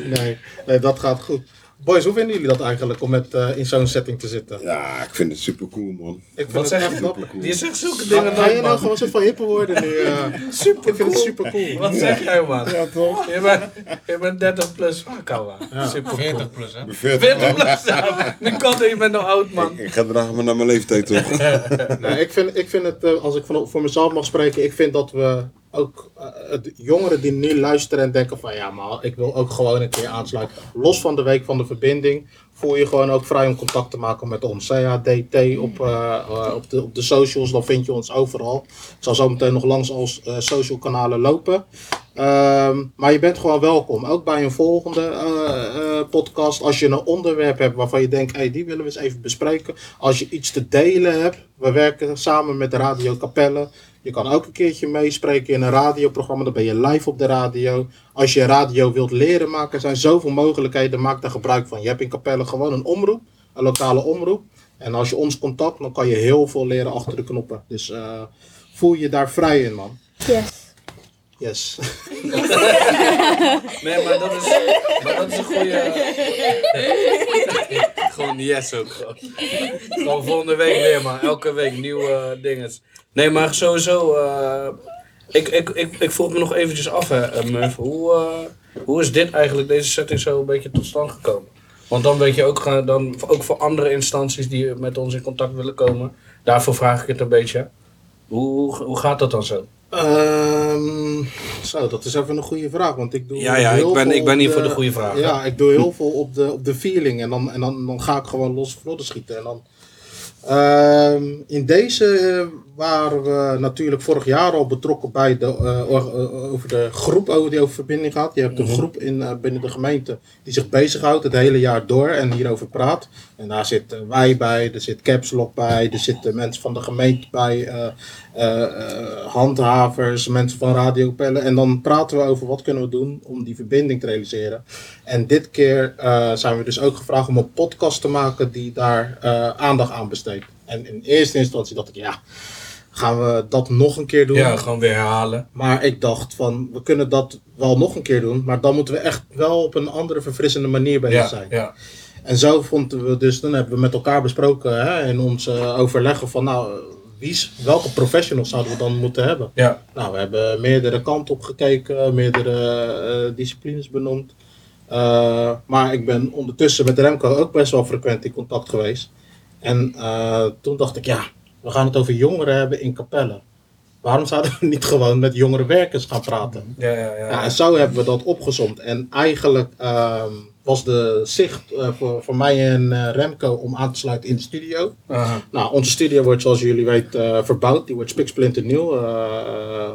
nee, nee, dat gaat goed. Boys, hoe vinden jullie dat eigenlijk om met, eh, in zo'n setting te zitten? Ja, ik vind het super cool, man. Ik vind Wat het zeg echt je? knap. Je zegt zulke dingen ga je nou gewoon zo van hippe worden nu? eh? Super ik vind het super cool. Wat zeg jij man? Ja, toch? Je bent, je bent 30 plus ouwe. Super cool. 40 plus, hè? Ik ben 40, 40 man. plus, ja. Nu kan je bent nog oud man. Ik, ik ga dragen me naar mijn leeftijd, toch? Nee, ik vind, ik vind het, eh, als ik van, voor mezelf mag spreken, ik vind dat we ook eh, de jongeren die nu luisteren en denken van ja, maar ik wil ook gewoon een keer aansluiten. Los van de week van de verbinding, voel je gewoon ook vrij om contact te maken met ons. CHDT op, eh, op, de, op de socials, dan vind je ons overal. Ik zal zo meteen nog langs als eh, social kanalen lopen. Ehm, maar je bent gewoon welkom. Ook bij een volgende podcast. Als je een onderwerp hebt waarvan je denkt, hey, die willen we eens even bespreken. Als je iets te delen hebt. We werken samen met Radio Capelle. Je kan ook een keertje meespreken in een radioprogramma. Dan ben je live op de radio. Als je radio wilt leren maken, zijn zoveel mogelijkheden. Maak daar gebruik van. Je hebt in Capelle gewoon een omroep. Een lokale omroep. En als je ons contact, dan kan je heel veel leren achter de knoppen. Dus eh, voel je daar vrij in, man. Yes. Yes. Nee, maar dat is, maar dat is een goede. gewoon yes ook. Gewoon. gewoon volgende week weer, man. Elke week nieuwe eh, dingen. Nee, maar sowieso. eh, ik, ik, ik, ik vroeg me nog eventjes af, hè, eh, Murph. Hoe, eh, hoe is dit eigenlijk, deze setting zo een beetje tot stand gekomen? Want dan weet je ook, dan, ook voor andere instanties die met ons in contact willen komen. Daarvoor vraag ik het een beetje. Hoe, hoe gaat dat dan zo? Ehm, zo, dat is even een goede vraag. Want ik doe Ja, ja, heel ik ben- ik ben hier voor de goede vraag, Ja, ik doe heel veel op de, op de feeling. En, dan, en dan, dan ga ik gewoon los schieten. En dan, Ehm, in deze waren we natuurlijk vorig jaar al betrokken bij de, eh, or- eh, over de groep audioverbinding gehad. Je hebt een groep in, eh, binnen de gemeente die zich bezighoudt het hele jaar door en hierover praat. En daar zitten wij bij, er zit Caps Lock bij, er zitten mensen van de gemeente bij, eh, eh, eh, handhavers, mensen van Radio Pellen. En dan praten we over wat kunnen we doen om die verbinding te realiseren. En dit keer eh, zijn we dus ook gevraagd om een podcast te maken die daar eh, aandacht aan besteedt. En in eerste instantie dacht ik, ja, gaan we dat nog een keer doen? Ja, gewoon weer herhalen. Maar ik dacht van, we kunnen dat wel nog een keer doen, maar dan moeten we echt wel op een andere verfrissende manier bezig Ja, zijn. ja. En zo vonden we dus, dan hebben we met elkaar besproken hè, in ons eh, overleggen van, nou, wie, welke professionals zouden we dan moeten hebben? Ja. Nou, we hebben meerdere kanten op gekeken, meerdere eh, disciplines benoemd. Eh, maar ik ben ondertussen met Remco ook best wel frequent in contact geweest. En toen dacht ik, ja, we gaan het over jongeren hebben in Capelle. Waarom zouden we niet gewoon met jongere werkers gaan praten? Ja, ja, ja. Ja, en zo hebben we dat opgezomd. En eigenlijk ehm, was de zicht eh, voor, voor mij en eh, Remco om aan te sluiten in de studio. Nou, onze studio wordt zoals jullie weten eh, verbouwd. Die wordt spiksplinter nieuw. Eh,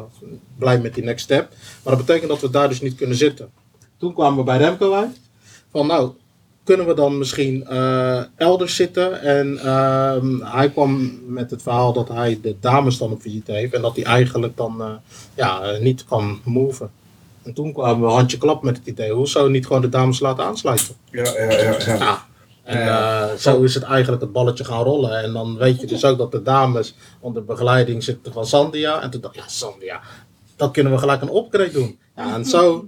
blij met die next step. Maar dat betekent dat we daar dus niet kunnen zitten. Toen kwamen we bij Remco uit. Van nou, kunnen we dan misschien eh, elders zitten? En ehm, hij kwam met het verhaal dat hij de dames dan op visite heeft. En dat hij eigenlijk dan eh, ja, niet kan moven. En toen kwamen we handje klap met het idee. Hoe zou je niet gewoon de dames laten aansluiten? Ja, ja, ja. ja. Ja. En eh, zo is het eigenlijk het balletje gaan rollen. En dan weet je dus ook dat de dames onder begeleiding zitten van Sandia. En toen dacht ik, ja, Sandia, dan kunnen we gelijk een upgrade doen. Ja, en zo,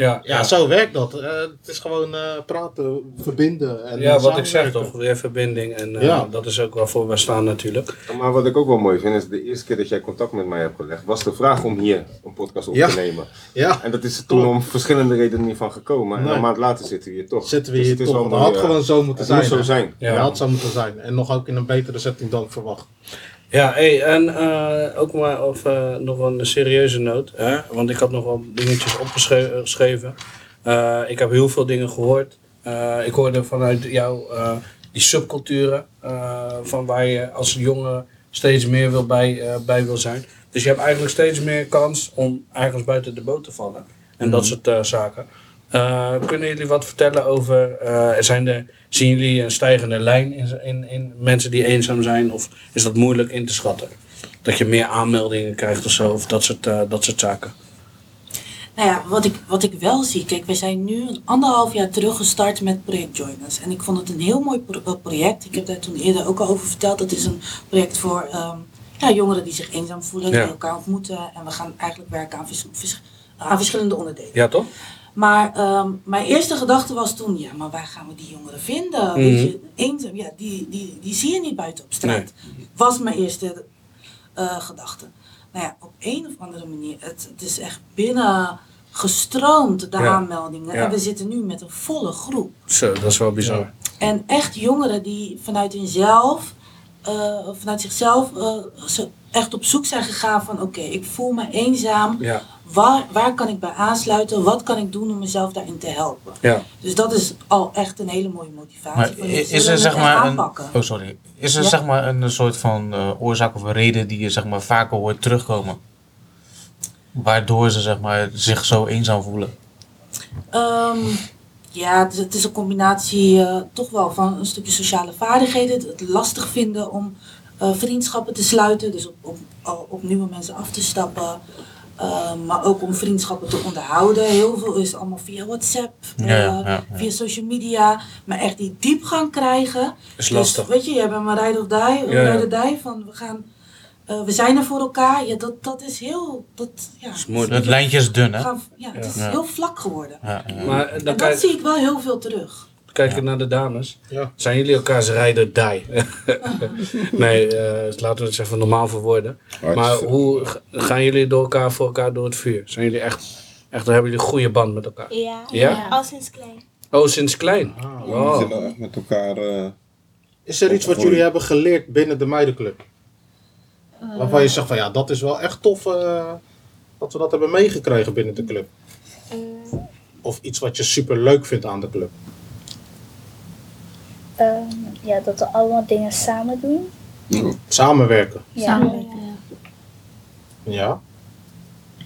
Ja, ja, zo werkt dat. Eh, het is gewoon eh, praten, verbinden. En Ja, wat ik zeg toch, weer verbinding. En eh, Ja. dat is ook waarvoor we staan natuurlijk. Maar wat ik ook wel mooi vind, is de eerste keer dat jij contact met mij hebt gelegd, was de vraag om hier een podcast op Ja. te nemen. Ja, En dat is er toen om verschillende redenen niet van gekomen. En Nee. een maand later zitten we hier toch. zitten we Dus hier het is toch. mooi, had gewoon zo moeten Het zijn. moet zo hè. zijn. Ja, dat had zo moeten zijn. En nog ook in een betere setting dan verwacht. Ja, hey, en eh, ook maar of, eh, nog een serieuze noot. Hè? Want ik had nog wel dingetjes opgeschreven. Eh, ik heb heel veel dingen gehoord. Eh, ik hoorde vanuit jou die subculturen. van waar je als jongen steeds meer wil bij, bij wil zijn. Dus je hebt eigenlijk steeds meer kans om ergens buiten de boot te vallen. En dat soort eh, zaken. Eh, kunnen jullie wat vertellen over, eh, zijn er, zien jullie een stijgende lijn in, in, in mensen die eenzaam zijn? Of is dat moeilijk in te schatten? Dat je meer aanmeldingen krijgt of zo, of dat soort, eh, dat soort zaken. Nou ja, wat ik, wat ik wel zie, kijk, we zijn nu een anderhalf jaar terug gestart met Project Join Us. En ik vond het een heel mooi pro- project. Ik heb daar toen eerder ook al over verteld. Dat is een project voor ehm, ja, jongeren die zich eenzaam voelen, Ja. die elkaar ontmoeten. En we gaan eigenlijk werken aan, vers- vers- aan verschillende onderdelen. Ja, toch? Maar ehm, mijn eerste gedachte was toen, ja, maar waar gaan we die jongeren vinden? Weet Mhm. je, eenzaam, ja, die, die, die zie je niet buiten op straat. Was mijn eerste eh, gedachte. Nou ja, op een of andere manier, het, het is echt binnen gestroomd, de Ja. aanmeldingen. Ja. En we zitten nu met een volle groep. Zo, dat is wel bizar. En echt jongeren die vanuit hunzelf, eh, vanuit zichzelf, eh, echt op zoek zijn gegaan van oké, ik voel me eenzaam. Waar, waar kan ik bij aansluiten? Wat kan ik doen om mezelf daarin te helpen? ja. Dus dat is al echt een hele mooie motivatie. Maar is er zeg maar een, aanpakken. oh sorry, is er Ja. zeg maar een soort van eh, oorzaak of een reden die je zeg maar vaker hoort terugkomen? Waardoor ze zeg maar zich zo eenzaam voelen. Ehm, ja, het is, het is een combinatie eh, toch wel van een stukje sociale vaardigheden. Het, het lastig vinden om eh, vriendschappen te sluiten. Dus op, op, op nieuwe mensen af te stappen. Ehm, maar ook om vriendschappen te onderhouden. Heel veel is allemaal via WhatsApp, Ja, eh, ja, ja, ja. via social media. Maar echt die diepgang krijgen. Is Dus, lastig. weet je, jij bent maar ride of die, ride or die van we gaan... eh, we zijn er voor elkaar. Ja, dat, dat is heel... Dat, ja, is moeilijk. Het lijntje is dun, hè? gaan- ja, het is Ja. heel vlak geworden. Ja, ja. Maar eh, dan En dat zie ik wel heel veel terug. Kijk je naar de dames. Ja. Zijn jullie elkaars rijder die? nee, eh, laten we het even normaal verwoorden. Maar hoe gaan jullie door elkaar voor elkaar door het vuur? Zijn jullie echt, echt hebben jullie een goede band met elkaar? Ja, Ja? al sinds klein. Oh, sinds klein? We Wow. zitten nou echt met elkaar. eh, Is er iets wat jullie hebben geleerd binnen de meidenclub? Waarvan je zegt van ja, dat is wel echt tof eh, dat we dat hebben meegekregen binnen de club. Of iets wat je super leuk vindt aan de club. Ehm, ja, dat we allemaal dingen samen doen. Samenwerken. Ja. Samenwerken, ja. Ja.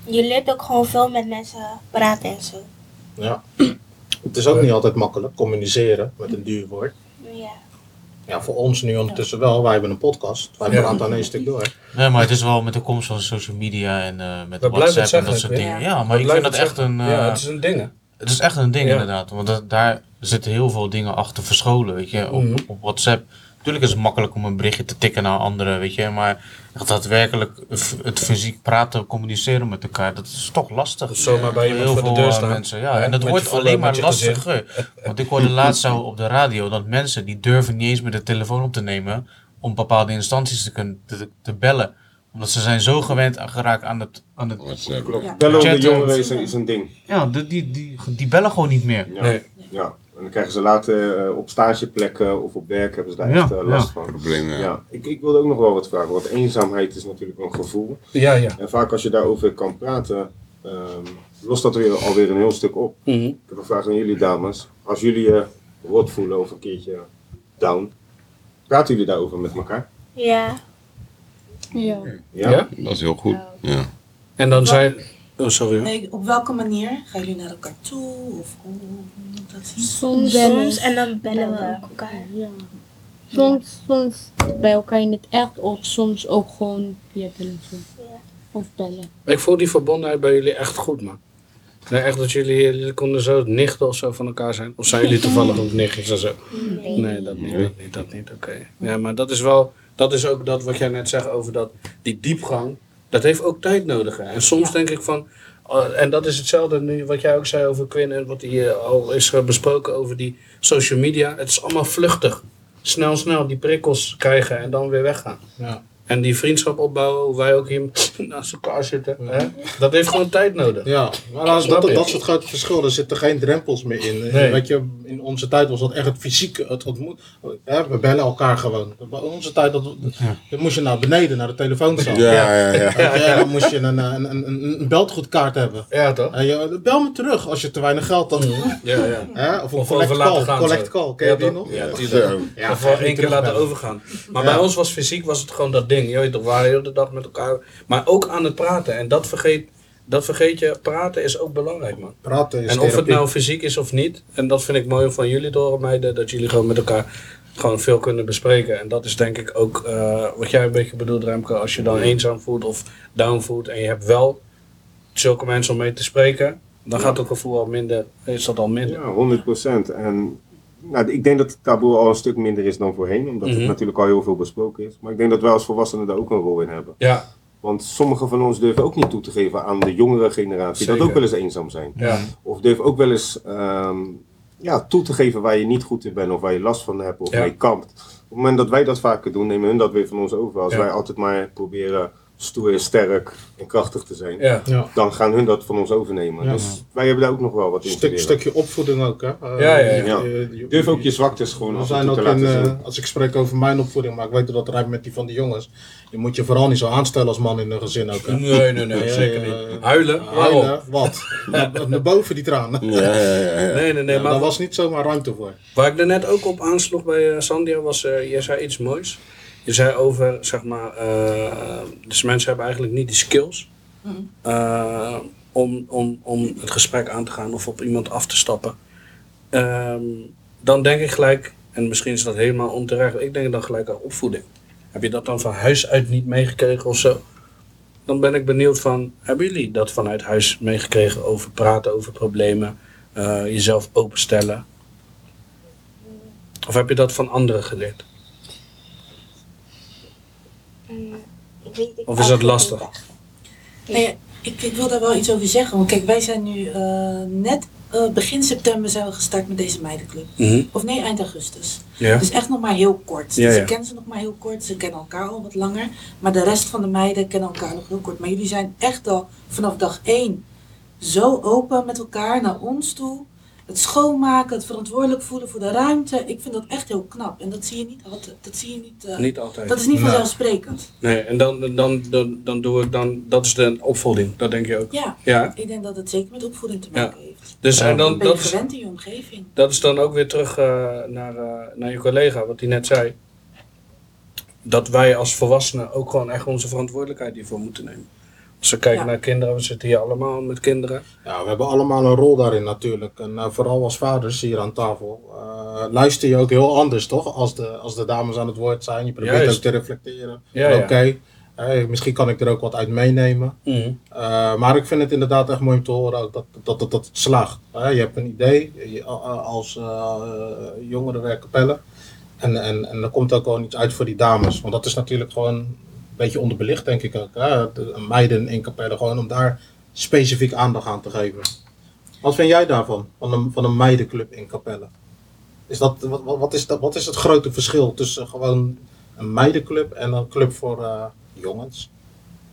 Je leert ook gewoon veel met mensen praten en zo. ja. Het is ook niet altijd makkelijk, communiceren met een duur woord. Ja. Ja, voor ons nu ondertussen wel. Wij hebben een podcast. Wij Ja. praten aan één stuk door. Nee, maar het is wel met de komst van social media en eh, met We blijven het WhatsApp en dat soort dingen. Ja, maar ik vind dat het echt een... eh, Ja, het is een ding. Het is echt een ding inderdaad, want dat, daar zitten heel veel dingen achter verscholen, weet je, op, Mhm. op WhatsApp. Natuurlijk is het makkelijk om een berichtje te tikken naar anderen, weet je, maar echt daadwerkelijk het fysiek praten, communiceren met elkaar, dat is toch lastig. Of zomaar bij iemand heel de veel deur eh, staan. mensen, ja, en dat wordt je alleen maar je lastiger. Want ik hoorde laatst op de radio dat mensen die durven niet eens meer de telefoon op te nemen om bepaalde instanties te kunnen te, te bellen, omdat ze zijn zo gewend geraakt aan het, aan het. Ja. Bellen onder Chatten. jongeren is, een- is een ding. ja, die, die, die, die bellen gewoon niet meer. Ja. Nee. ja. En dan krijgen ze later eh, op stageplekken of op werk hebben ze daar Ja, echt eh, last van. Problemen. Ja, ik, ik wilde ook nog wel wat vragen, want eenzaamheid is natuurlijk een gevoel. Ja, ja. En vaak als je daarover kan praten, ehm, lost dat weer alweer een heel stuk op. Mhm. Ik heb een vraag aan jullie dames. Als jullie je rot voelen of een keertje down, praten jullie daarover met elkaar? Ja. Ja. Ja? Dat is heel goed. Ja. En dan zijn... Oh, sorry. hoor. Nee, op welke manier gaan jullie naar elkaar toe? Of hoe moet dat zien? Soms, Soms en dan bellen we elkaar. Ja. Soms, soms bij elkaar in het echt of soms ook gewoon via telefoon. Ja. Of bellen. Ik voel die verbondenheid bij jullie echt goed, man. Nee, echt dat jullie, jullie konden zo nichten of zo van elkaar zijn. Of zijn jullie toevallig ook nichtjes of zo? Nee. Nee, dat niet, dat niet, dat niet, oké. Ja, maar dat is wel, dat is ook dat wat jij net zegt over dat, die diepgang, dat heeft ook tijd nodig. Hè. En soms denk ik van, eh, en dat is hetzelfde nu wat jij ook zei over Quinn en wat hier al is eh, besproken over die social media. Het is allemaal vluchtig. Snel, snel die prikkels krijgen en dan weer weggaan. Ja. En die vriendschap opbouwen, hoe wij ook hier naast elkaar zitten, hè? dat heeft gewoon tijd nodig. Ja, maar dat, dat, soort grote verschillen. Er zitten geen drempels meer in. Nee. Weet je, in onze tijd was dat echt het fysieke, het ontmoet. Hè, we bellen elkaar gewoon. Bij onze tijd dat, moest je naar beneden, naar de telefoonzaal. Ja, ja, ja. En dan moest je een, een, een, een, een beltgoedkaart hebben. Ja, toch? En je, bel me terug als je te weinig geld had. Ja, ja. Hè? Of een Of collect call. gaan, Collect zo. call, ken je Ja, die nog? Ja, Zo. tuurlijk. Ja, of één keer laten overgaan. Maar Ja. bij ons was fysiek was het gewoon dat ding. Je weet toch, we waren heel de dag met elkaar. Maar ook aan het praten. En dat vergeet dat vergeet je, praten is ook belangrijk, man. Praten is En of het nou fysiek is of niet, en dat vind ik mooi van jullie door meiden, dat jullie gewoon met elkaar gewoon veel kunnen bespreken. En dat is denk ik ook eh, wat jij een beetje bedoelt, Remke, als je dan eenzaam voelt of down voelt en je hebt wel zulke mensen om mee te spreken, dan gaat het gevoel al minder, is dat al minder. Ja, 100% En nou, ik denk dat het taboe al een stuk minder is dan voorheen, omdat Mhm. het natuurlijk al heel veel besproken is. Maar ik denk dat wij als volwassenen daar ook een rol in hebben. Ja, Want sommigen van ons durven ook niet toe te geven aan de jongere generatie dat ook wel eens eenzaam zijn. ja, Of durven ook wel eens ehm, ja, toe te geven waar je niet goed in bent of waar je last van hebt of Ja. mee kampt. Op het moment dat wij dat vaker doen, nemen hun dat weer van ons over. Als Ja. wij altijd maar proberen stoer, sterk en krachtig te zijn, ja. Ja. dan gaan hun dat van ons overnemen. Ja. Dus wij hebben daar ook nog wel wat in Stuk, stukje opvoeding ook, hè? Eh, Ja, ja, ja. Ja. je- je- Durf ook je zwaktes gewoon af en zijn toe ook te in, laten eh, zien. als ik spreek over mijn opvoeding, maar ik weet dat rijdt met die van die jongens. Je moet je vooral niet zo aanstellen als man in een gezin ook. Hè? Nee, nee, nee, Ja, zeker ja, niet. Huilen? Huilen, wat? Naar, naar boven die tranen. Ja, ja, ja. ja. Nee, nee, nee. Ja, maar daar was niet zomaar ruimte voor. Waar ik er net ook op aansloeg bij eh, Sandia was, eh je zei iets moois. Je zei over, zeg maar, eh, dus mensen hebben eigenlijk niet die skills eh, om, om, om het gesprek aan te gaan of op iemand af te stappen. Ehm, dan denk ik gelijk, en misschien is dat helemaal onterecht, ik denk dan gelijk aan opvoeding. Heb je dat dan van huis uit niet meegekregen of zo? Dan ben ik benieuwd van, hebben jullie dat vanuit huis meegekregen over praten over problemen, eh, jezelf openstellen? Of heb je dat van anderen geleerd? Mm, ik weet het Of is dat lastig? Nee, ik, ik wil daar wel iets over zeggen. Want kijk, wij zijn nu eh, net eh, begin september zijn we gestart met deze meidenclub. Of nee, eind augustus. Ja. Dus echt nog maar heel kort. Ja, dus ja. ik ken ze nog maar heel kort. Ze kennen elkaar al wat langer. Maar de rest van de meiden kennen elkaar nog heel kort. Maar jullie zijn echt al vanaf dag één zo open met elkaar naar ons toe. Het schoonmaken, het verantwoordelijk voelen voor de ruimte. Ik vind dat echt heel knap. En dat zie je niet altijd. Dat zie je niet. eh, Niet altijd. dat is niet Nee. vanzelfsprekend. Nee, en dan, dan, dan, dan doe ik dan, dat is de opvoeding, dat denk je ook. Ja, Ja, ik denk dat het zeker met opvoeding te maken heeft. dus en Dan ben dat, is, gewend in je omgeving. dat is dan ook weer terug eh, naar, eh, naar je collega, wat hij net zei. Dat wij als volwassenen ook gewoon echt onze verantwoordelijkheid hiervoor moeten nemen. Als we kijken Ja. naar kinderen, we zitten hier allemaal met kinderen. Ja, we hebben allemaal een rol daarin natuurlijk. En eh, vooral als vaders hier aan tafel. eh, luister je ook heel anders, toch? Als de, als de dames aan het woord zijn. Je probeert Juist. ook te reflecteren. Ja, ja. Oké, eh, misschien kan ik er ook wat uit meenemen. Mhm. Eh, maar ik vind het inderdaad echt mooi om te horen ook dat, dat, dat, dat het slaagt. Je hebt een idee je, als uh, jongerenwerkkapelle. En, en, en er komt ook gewoon iets uit voor die dames. Want dat is natuurlijk gewoon beetje onderbelicht, denk ik ook. De meiden in kapellen, gewoon om daar specifiek aandacht aan te geven. Wat vind jij daarvan, van een, van een meidenclub in kapellen? Is dat, wat, wat, is dat, wat is het grote verschil tussen gewoon een meidenclub en een club voor eh, jongens?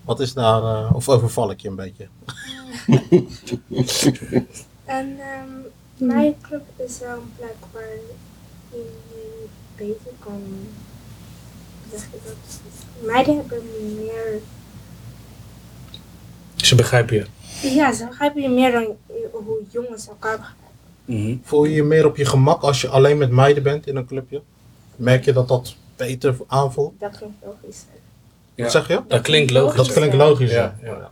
Wat is daar, eh, of overval ik je een beetje? En ehm, mijn is wel een plek waar je beter kan. Zeg je dat? Meiden hebben meer. Ze begrijpen je. Ja, ze begrijpen je meer dan hoe jongens elkaar begrijpen. Mhm. Voel je je meer op je gemak als je alleen met meiden bent in een clubje? Merk je dat dat beter aanvoelt? Dat klinkt logisch. Ja. Wat zeg je? Dat klinkt logisch. Dat klinkt logisch, Ja, ja. ja. ja.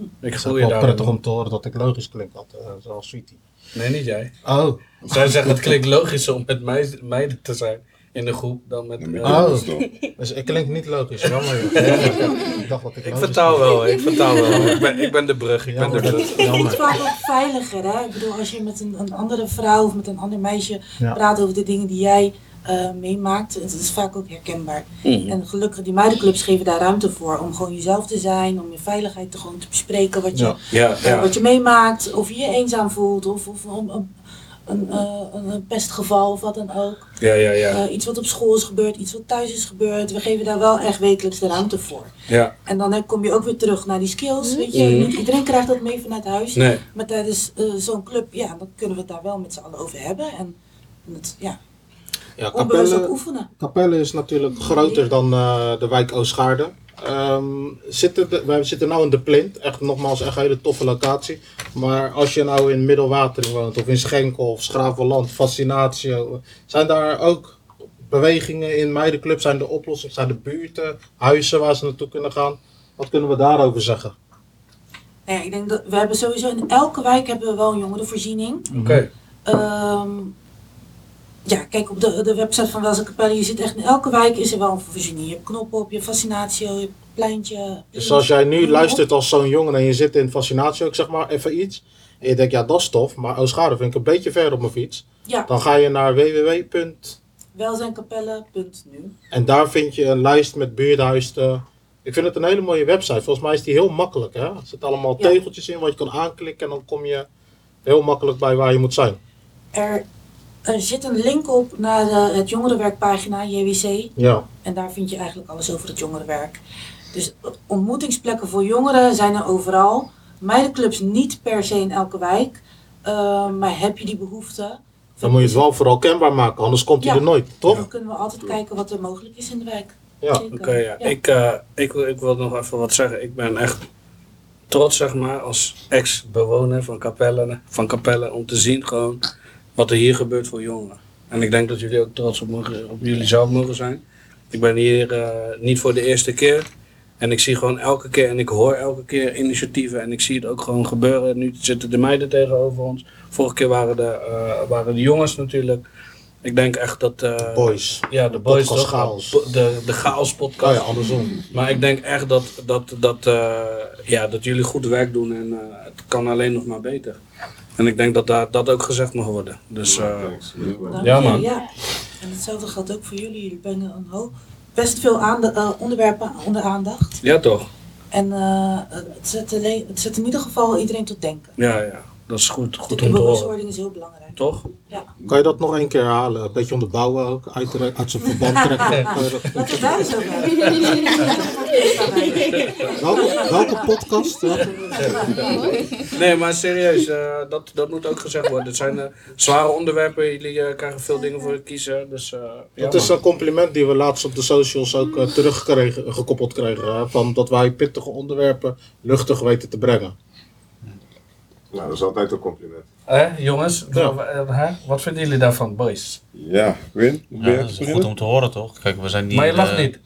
Ik Het is voel je wel daar. prettig om te horen dat ik logisch klink, dat, eh, zoals Sweetie. Nee, niet jij. Oh, Zij zeggen het klinkt logischer om met meiden te zijn in de groep dan met... Met eh, Oh. dus ik klink niet logisch, jammer. Ik dacht dat ik Ik vertaal wel, ik vertaal wel. Ik ben, ik ben de brug, ik ben de brug. dat- Het is jammer. vaak ook veiliger, hè? Ik bedoel, als je met een, een andere vrouw of met een ander meisje Ja. praat over de dingen die jij eh, meemaakt, het is vaak ook herkenbaar. Mhm. En gelukkig, die meidenclubs geven daar ruimte voor om gewoon jezelf te zijn, om je veiligheid te, gewoon te bespreken, wat je, Ja. Ja, ja. wat je meemaakt, of je je eenzaam voelt, of, of om een, een, eh, een, een pestgeval of wat dan ook. Ja, ja, ja. Eh, iets wat op school is gebeurd, iets wat thuis is gebeurd. We geven daar wel echt wekelijks de ruimte voor. Ja, En dan hè, kom je ook weer terug naar die skills. Weet je, Mhm. niet iedereen krijgt dat mee vanuit huis. nee. Maar tijdens eh, zo'n club, ja, dan kunnen we het daar wel met z'n allen over hebben. En, en het, ja, Ja, Capelle, oefenen. Capelle is natuurlijk groter dan eh, de wijk Oostgaarden. Ehm, zitten de, wij zitten nu in de Plint, echt nogmaals echt een hele toffe locatie. Maar als je nou in Middelwatering woont, of in Schenkel, of Schravenland, Fascinatio, zijn daar ook bewegingen in meidenclub? Zijn de oplossingen, zijn de buurten, huizen waar ze naartoe kunnen gaan? Wat kunnen we daarover zeggen? Nou ja, ik denk dat we hebben sowieso in elke wijk hebben we wel een jongerenvoorziening. Oké. Ehm, ja, kijk op de, de website van Capelle, je ziet echt in elke wijk is er wel een voorziening. Je hebt knoppen op, je hebt fascinatio, je hebt pleintje. Dus als jij nu luistert als zo'n jongen en je zit in fascinatie, ik zeg maar even iets. En je denkt, ja dat is tof, maar Oostgaarden vind ik een beetje ver op mijn fiets. Ja, Dan ga je naar www. welzijnkapelle.nu. En daar vind je een lijst met buurthuizen. Ik vind het een hele mooie website. Volgens mij is die heel makkelijk. Hè? Er zitten allemaal Ja. tegeltjes in wat je kan aanklikken en dan kom je heel makkelijk bij waar je moet zijn. Er, er zit een link op naar de, het jongerenwerkpagina JWC. Ja, En daar vind je eigenlijk alles over het jongerenwerk. Dus ontmoetingsplekken voor jongeren zijn er overal. Meidenclubs niet per se in elke wijk. Eh, maar heb je die behoefte? dan moet je het wel vooral kenbaar maken, anders komt hij Ja. er nooit, toch? Dan kunnen we altijd kijken wat er mogelijk is in de wijk. Ja. Oké, ja. Ik, eh, ik, wil- ik wil nog even wat zeggen. Ik ben echt trots, zeg maar, als ex-bewoner van Capelle, van Capelle, om te zien gewoon wat er hier gebeurt voor jongeren. En ik denk dat jullie ook trots op, mogen, op jullie zelf mogen zijn. Ik ben hier eh, niet voor de eerste keer. En ik zie gewoon elke keer en ik hoor elke keer initiatieven. En ik zie het ook gewoon gebeuren. Nu zitten de meiden tegenover ons. Vorige keer waren de, eh, waren de jongens natuurlijk. Ik denk echt dat... eh, Boys. Ja, de boys Podcast toch? Chaos. De, de chaos podcast. Oh ja, andersom. Maar ik denk echt dat, dat, dat, ja, dat jullie goed werk doen en het kan alleen nog maar beter. En ik denk dat daar, dat ook gezegd mag worden. Dus eh, Dank ja je, man. Ja. En hetzelfde geldt ook voor jullie. Jullie brengen een hoop, best veel eh, onderwerpen onder aandacht. Ja toch? En eh, het, zet alleen, het zet in ieder geval iedereen tot denken. Ja, ja. Dat is goed, goed de om te horen. bewustwording is heel belangrijk. Toch? Ja. Kan je dat nog één keer herhalen? Een beetje onderbouwen ook, uit, uit zijn verband trekken. Dat- daar over hebben. welke, welke podcast? Nee, maar serieus, eh, dat, dat moet ook gezegd worden. Het zijn eh, zware onderwerpen, jullie eh, krijgen veel dingen voor je kiezen. Dus, eh, ja, Dat is man. een compliment die we laatst op de socials ook eh, teruggekregen, gekoppeld kregen. Van dat wij pittige onderwerpen luchtig weten te brengen. Nou, dat is altijd een compliment. Hè, jongens, Ja. eh, hè? wat vinden jullie daarvan, boys? Ja, Win, hoe ben Ja, je dat is beginnen? goed om te horen toch? Kijk, we zijn niet... Maar je lacht eh, niet.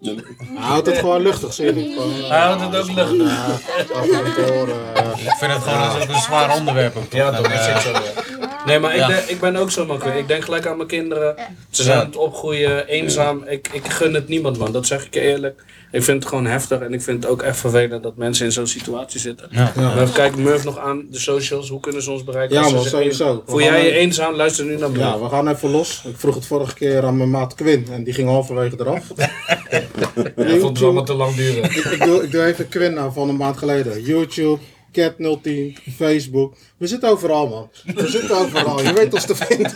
Hij houdt het gewoon luchtig, zie je niet? Gewoon, eh, Hij houdt het ook luchtig. Ja, af en toe horen, eh, Ik vind het gewoon ook een zwaar onderwerp. ook, toch? Ja, toch, En, ik eh, zit zo. Nee, maar ik, denk- ik ben ook zo makkelijk. Ik denk gelijk aan mijn kinderen. Ze zijn aan het opgroeien, eenzaam. Ik, ik gun het niemand, man. Dat zeg ik je eerlijk. Ik vind het gewoon heftig en ik vind het ook echt vervelend dat mensen in zo'n situatie zitten. Ja. Ja. Maar kijk Murph nog aan, de socials. Hoe kunnen ze ons bereiken? Ja, Als ze man, sowieso. Voel We jij je eenzaam? Luister nu naar Murph. Ja, we gaan even los. Ik vroeg het vorige keer aan mijn maat Quinn en die ging halverwege eraf. Ik vond het allemaal te lang duren. ik, ik, doe, ik doe even Quinn aan van een maand geleden. YouTube, Cat010, Facebook. We zitten overal, man. We zitten overal. Je weet ons te vinden.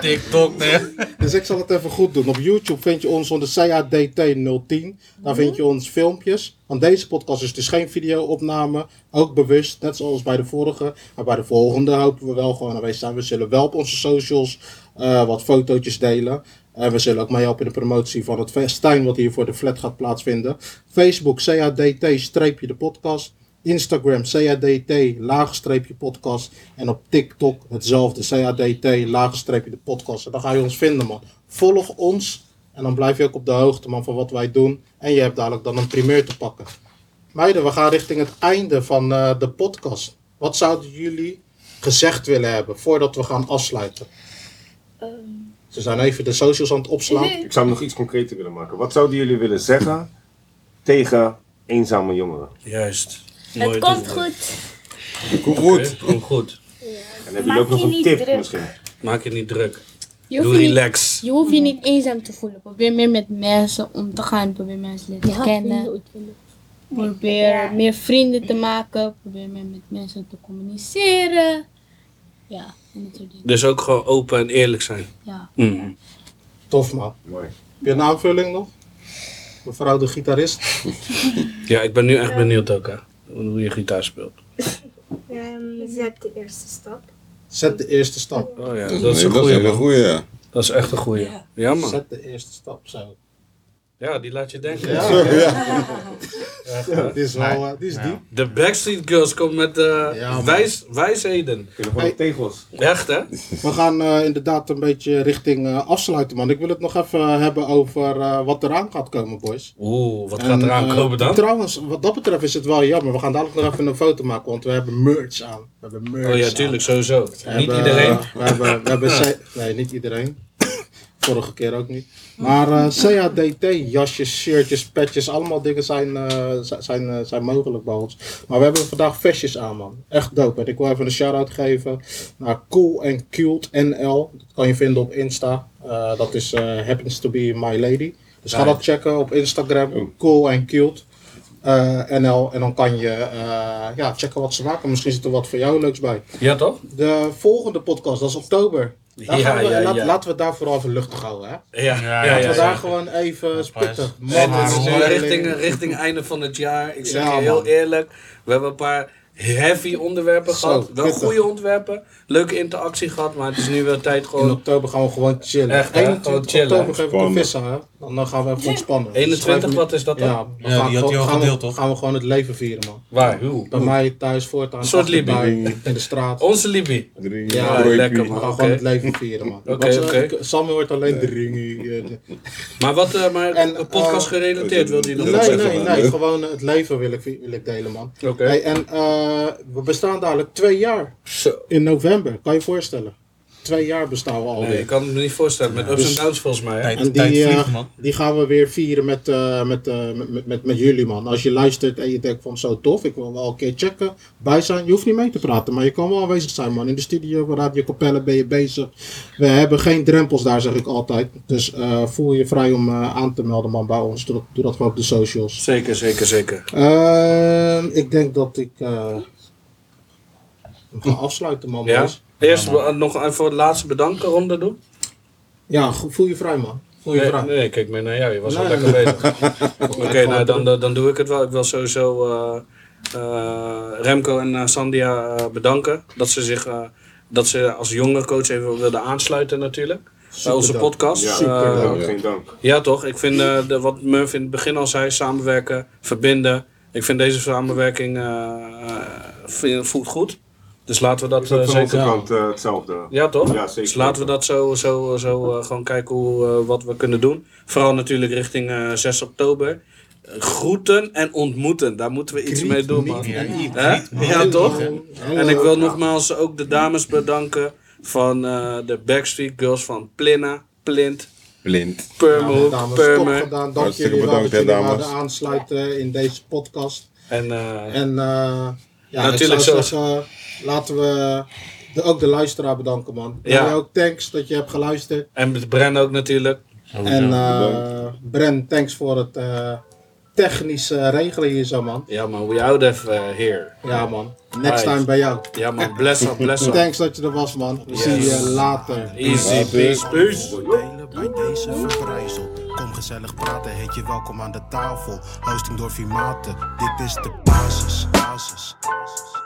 TikTok, nee. Dus ik zal het even goed doen. Op YouTube vind je ons onder CADT010. Daar vind je ons filmpjes. Want deze podcast is dus geen video-opname. Ook bewust, net zoals bij de vorige. Maar bij de volgende hopen we wel gewoon aanwezig zijn. We zullen wel op onze socials eh, wat fotootjes delen. En we zullen ook meehelpen in de promotie van het festijn wat hier voor de flat gaat plaatsvinden. Facebook CADT-de podcast. Instagram CADT laagstreepje podcast. En op TikTok hetzelfde CADT laagstreepje de podcast. En dan ga je ons vinden man. Volg ons en dan blijf je ook op de hoogte man van wat wij doen. En je hebt dadelijk dan een primeur te pakken. Meiden, we gaan richting het einde van eh, de podcast. Wat zouden jullie gezegd willen hebben voordat we gaan afsluiten? Ze zijn even de socials aan het opslaan. Ik zou nog iets concreter willen maken. Wat zouden jullie willen zeggen tegen eenzame jongeren? Juist. Het komt goed. Kom goed. Komt goed. En hebben jullie Maak ook nog je een niet tip druk. misschien? Maak je niet druk. Je Doe hoeft, niet, relax. je hoeft je niet eenzaam te voelen. Probeer meer met mensen om te gaan. Probeer mensen leren kennen. Probeer meer vrienden te maken. Probeer meer met mensen te communiceren. Ja, en dat soort dingen. Dus ook gewoon open en eerlijk zijn. Ja. Mhm. Tof man. Mooi. Heb je een aanvulling nog? Mevrouw de gitarist. Ja, ik ben nu echt benieuwd ook, hè. Hoe je gitaar speelt. Ehm, zet de eerste stap. Zet de eerste stap. Oh ja, dat is een dat ja. Dat is echt een goeie. Ja. Man. Zet de eerste stap zo. Ja, die laat je denken. Ja, Ja. die is wel, eh, die is diep. De Backstreet Girls komt met eh, Ja, man. wijs, wijsheden. Hey. tegels. Echt, hè? We gaan eh, inderdaad een beetje richting eh, afsluiten, man. Ik wil het nog even hebben over eh, wat eraan gaat komen, boys. Oeh, wat En, gaat eraan komen dan? Trouwens, wat dat betreft is het wel jammer. We gaan dadelijk nog even een foto maken, want we hebben merch aan. We hebben merch Oh ja, aan. tuurlijk, sowieso. We Niet hebben- iedereen. We hebben, we hebben nee, niet iedereen. Vorige keer ook niet. Maar eh, CADT, jasjes, shirtjes, petjes, allemaal dingen zijn, eh, zijn, eh, zijn mogelijk bij ons. Maar we hebben vandaag vestjes aan, man. Echt dope. En ik wil even een shout-out geven naar Cool and Cute NL. Dat kan je vinden op Insta. Dat is happens to be my lady. Dus ga dat checken op Instagram. Cool and Cute. NL. En dan kan je ja, checken wat ze maken. Misschien zit er wat voor jou leuks bij. Ja, toch? De volgende podcast, dat is oktober. Ja, gaan we, ja, laat- ja. Laten we daar vooral even luchtig houden. Hè? Ja, Ja, ja, Laten ja. we daar gewoon even spitten. Richting, richting einde van het jaar. Ik zeg Ja, je heel man. eerlijk. We hebben een paar heavy onderwerpen Zo, gehad. Wel pittig. goede onderwerpen. Leuke interactie gehad. Maar het is nu wel tijd In gewoon... oktober gaan we gewoon chillen. Echt, hè? 21 Gewoon chillen. oktober geef ik een Spannen. vis aan. Hè? Dan dan gaan we even ontspannen. 21, Schrijf wat is dat dan? Ja, Ja, we gaan die had hij al gaan we- gedeeld, toch? Gaan we gewoon het leven vieren, man. Waar? Hoe? Bij mij thuis voortaan. Een soort Libi. In de straat. Onze Libby. Ja, lekker, We man. gaan Oké. gewoon het leven vieren, man. Oké, eh, oké. ik- Sam hoort alleen dringie. eh, Maar wat, eh, maar En, een podcast eh, gerelateerd wil die nog Nee, nee, zeggen? nee, Gewoon het leven wil ik, wil ik delen, man. Oké. Hey, en eh, we bestaan dadelijk twee jaar Zo. in november. Kan je je voorstellen? Twee jaar bestaan we alweer. Nee, ik kan het me niet voorstellen. Met ups Dus- en downs volgens mij. hè? En die, eh, man. die gaan we weer vieren met, eh, met, eh, met, met, met, met jullie, man. Als je luistert en je denkt van zo tof, ik wil wel een keer checken, bij zijn. Je hoeft niet mee te praten, maar je kan wel aanwezig zijn, man. In de studio, bij Radio Capelle ben je bezig. We hebben geen drempels daar, zeg ik altijd. Dus eh, voel je vrij om eh, aan te melden, man, bij ons. Doe dat, doe dat gewoon op de socials. Zeker, zeker, zeker. Ehm, ik denk dat ik eh ga afsluiten, man. Ja? boys. Eerst nog even het laatste bedanken ronde doen. Ja, voel je vrij, man. Voel je Nee, vrij. nee, kijk meer naar jou. Je was wel Nee, lekker bezig. Oké, nou dan, dan doe ik het wel. Ik wil sowieso eh, eh, Remco en eh, Sandia bedanken. Dat ze zich eh, dat ze als jonge coach even wilden aansluiten natuurlijk. Bij onze podcast. Ja, Eh, Superdope. dank, geen dank. ja, toch? Ik vind eh, de, wat Murph in het begin al zei, samenwerken, verbinden. Ik vind deze samenwerking voelt goed. Dus laten we dat dat eh, onze zeker... kant eh, hetzelfde? Ja, toch? Ja, zeker. Dus laten we dat zo, zo, zo eh, gewoon kijken hoe, eh, wat we kunnen doen. Vooral natuurlijk richting eh 6 oktober. Groeten en ontmoeten, daar moeten we iets Griet, mee doen, niet man. Hè? man. Ja, toch? En ik wil nogmaals ook de dames bedanken van eh, de Backstreet Girls van Plinna, Plint, Blind. Ja, Purmerhoek, dames, top Purmer. gedaan. Dank Hartstikke jullie wel dat jullie wilden aansluiten in deze podcast. En eh, En eh ja, Natuurlijk zo. Laten we de, ook de luisteraar bedanken, man. Ja. Jij ook thanks dat je hebt geluisterd. En met Bren ook natuurlijk. En eh Bren, thanks voor het eh technische regelen hier zo, man. Ja man, we out of uh, here. Ja, man. Next Right. time bij jou. Ja man, bless up, bless up. Thanks dat je er was, man. We zien je later. Easy, peace, peace. delen bij deze verbrijzel. Kom gezellig praten, heet je welkom aan de tafel. Hosting door Vimaten, dit is de basis. basis. basis.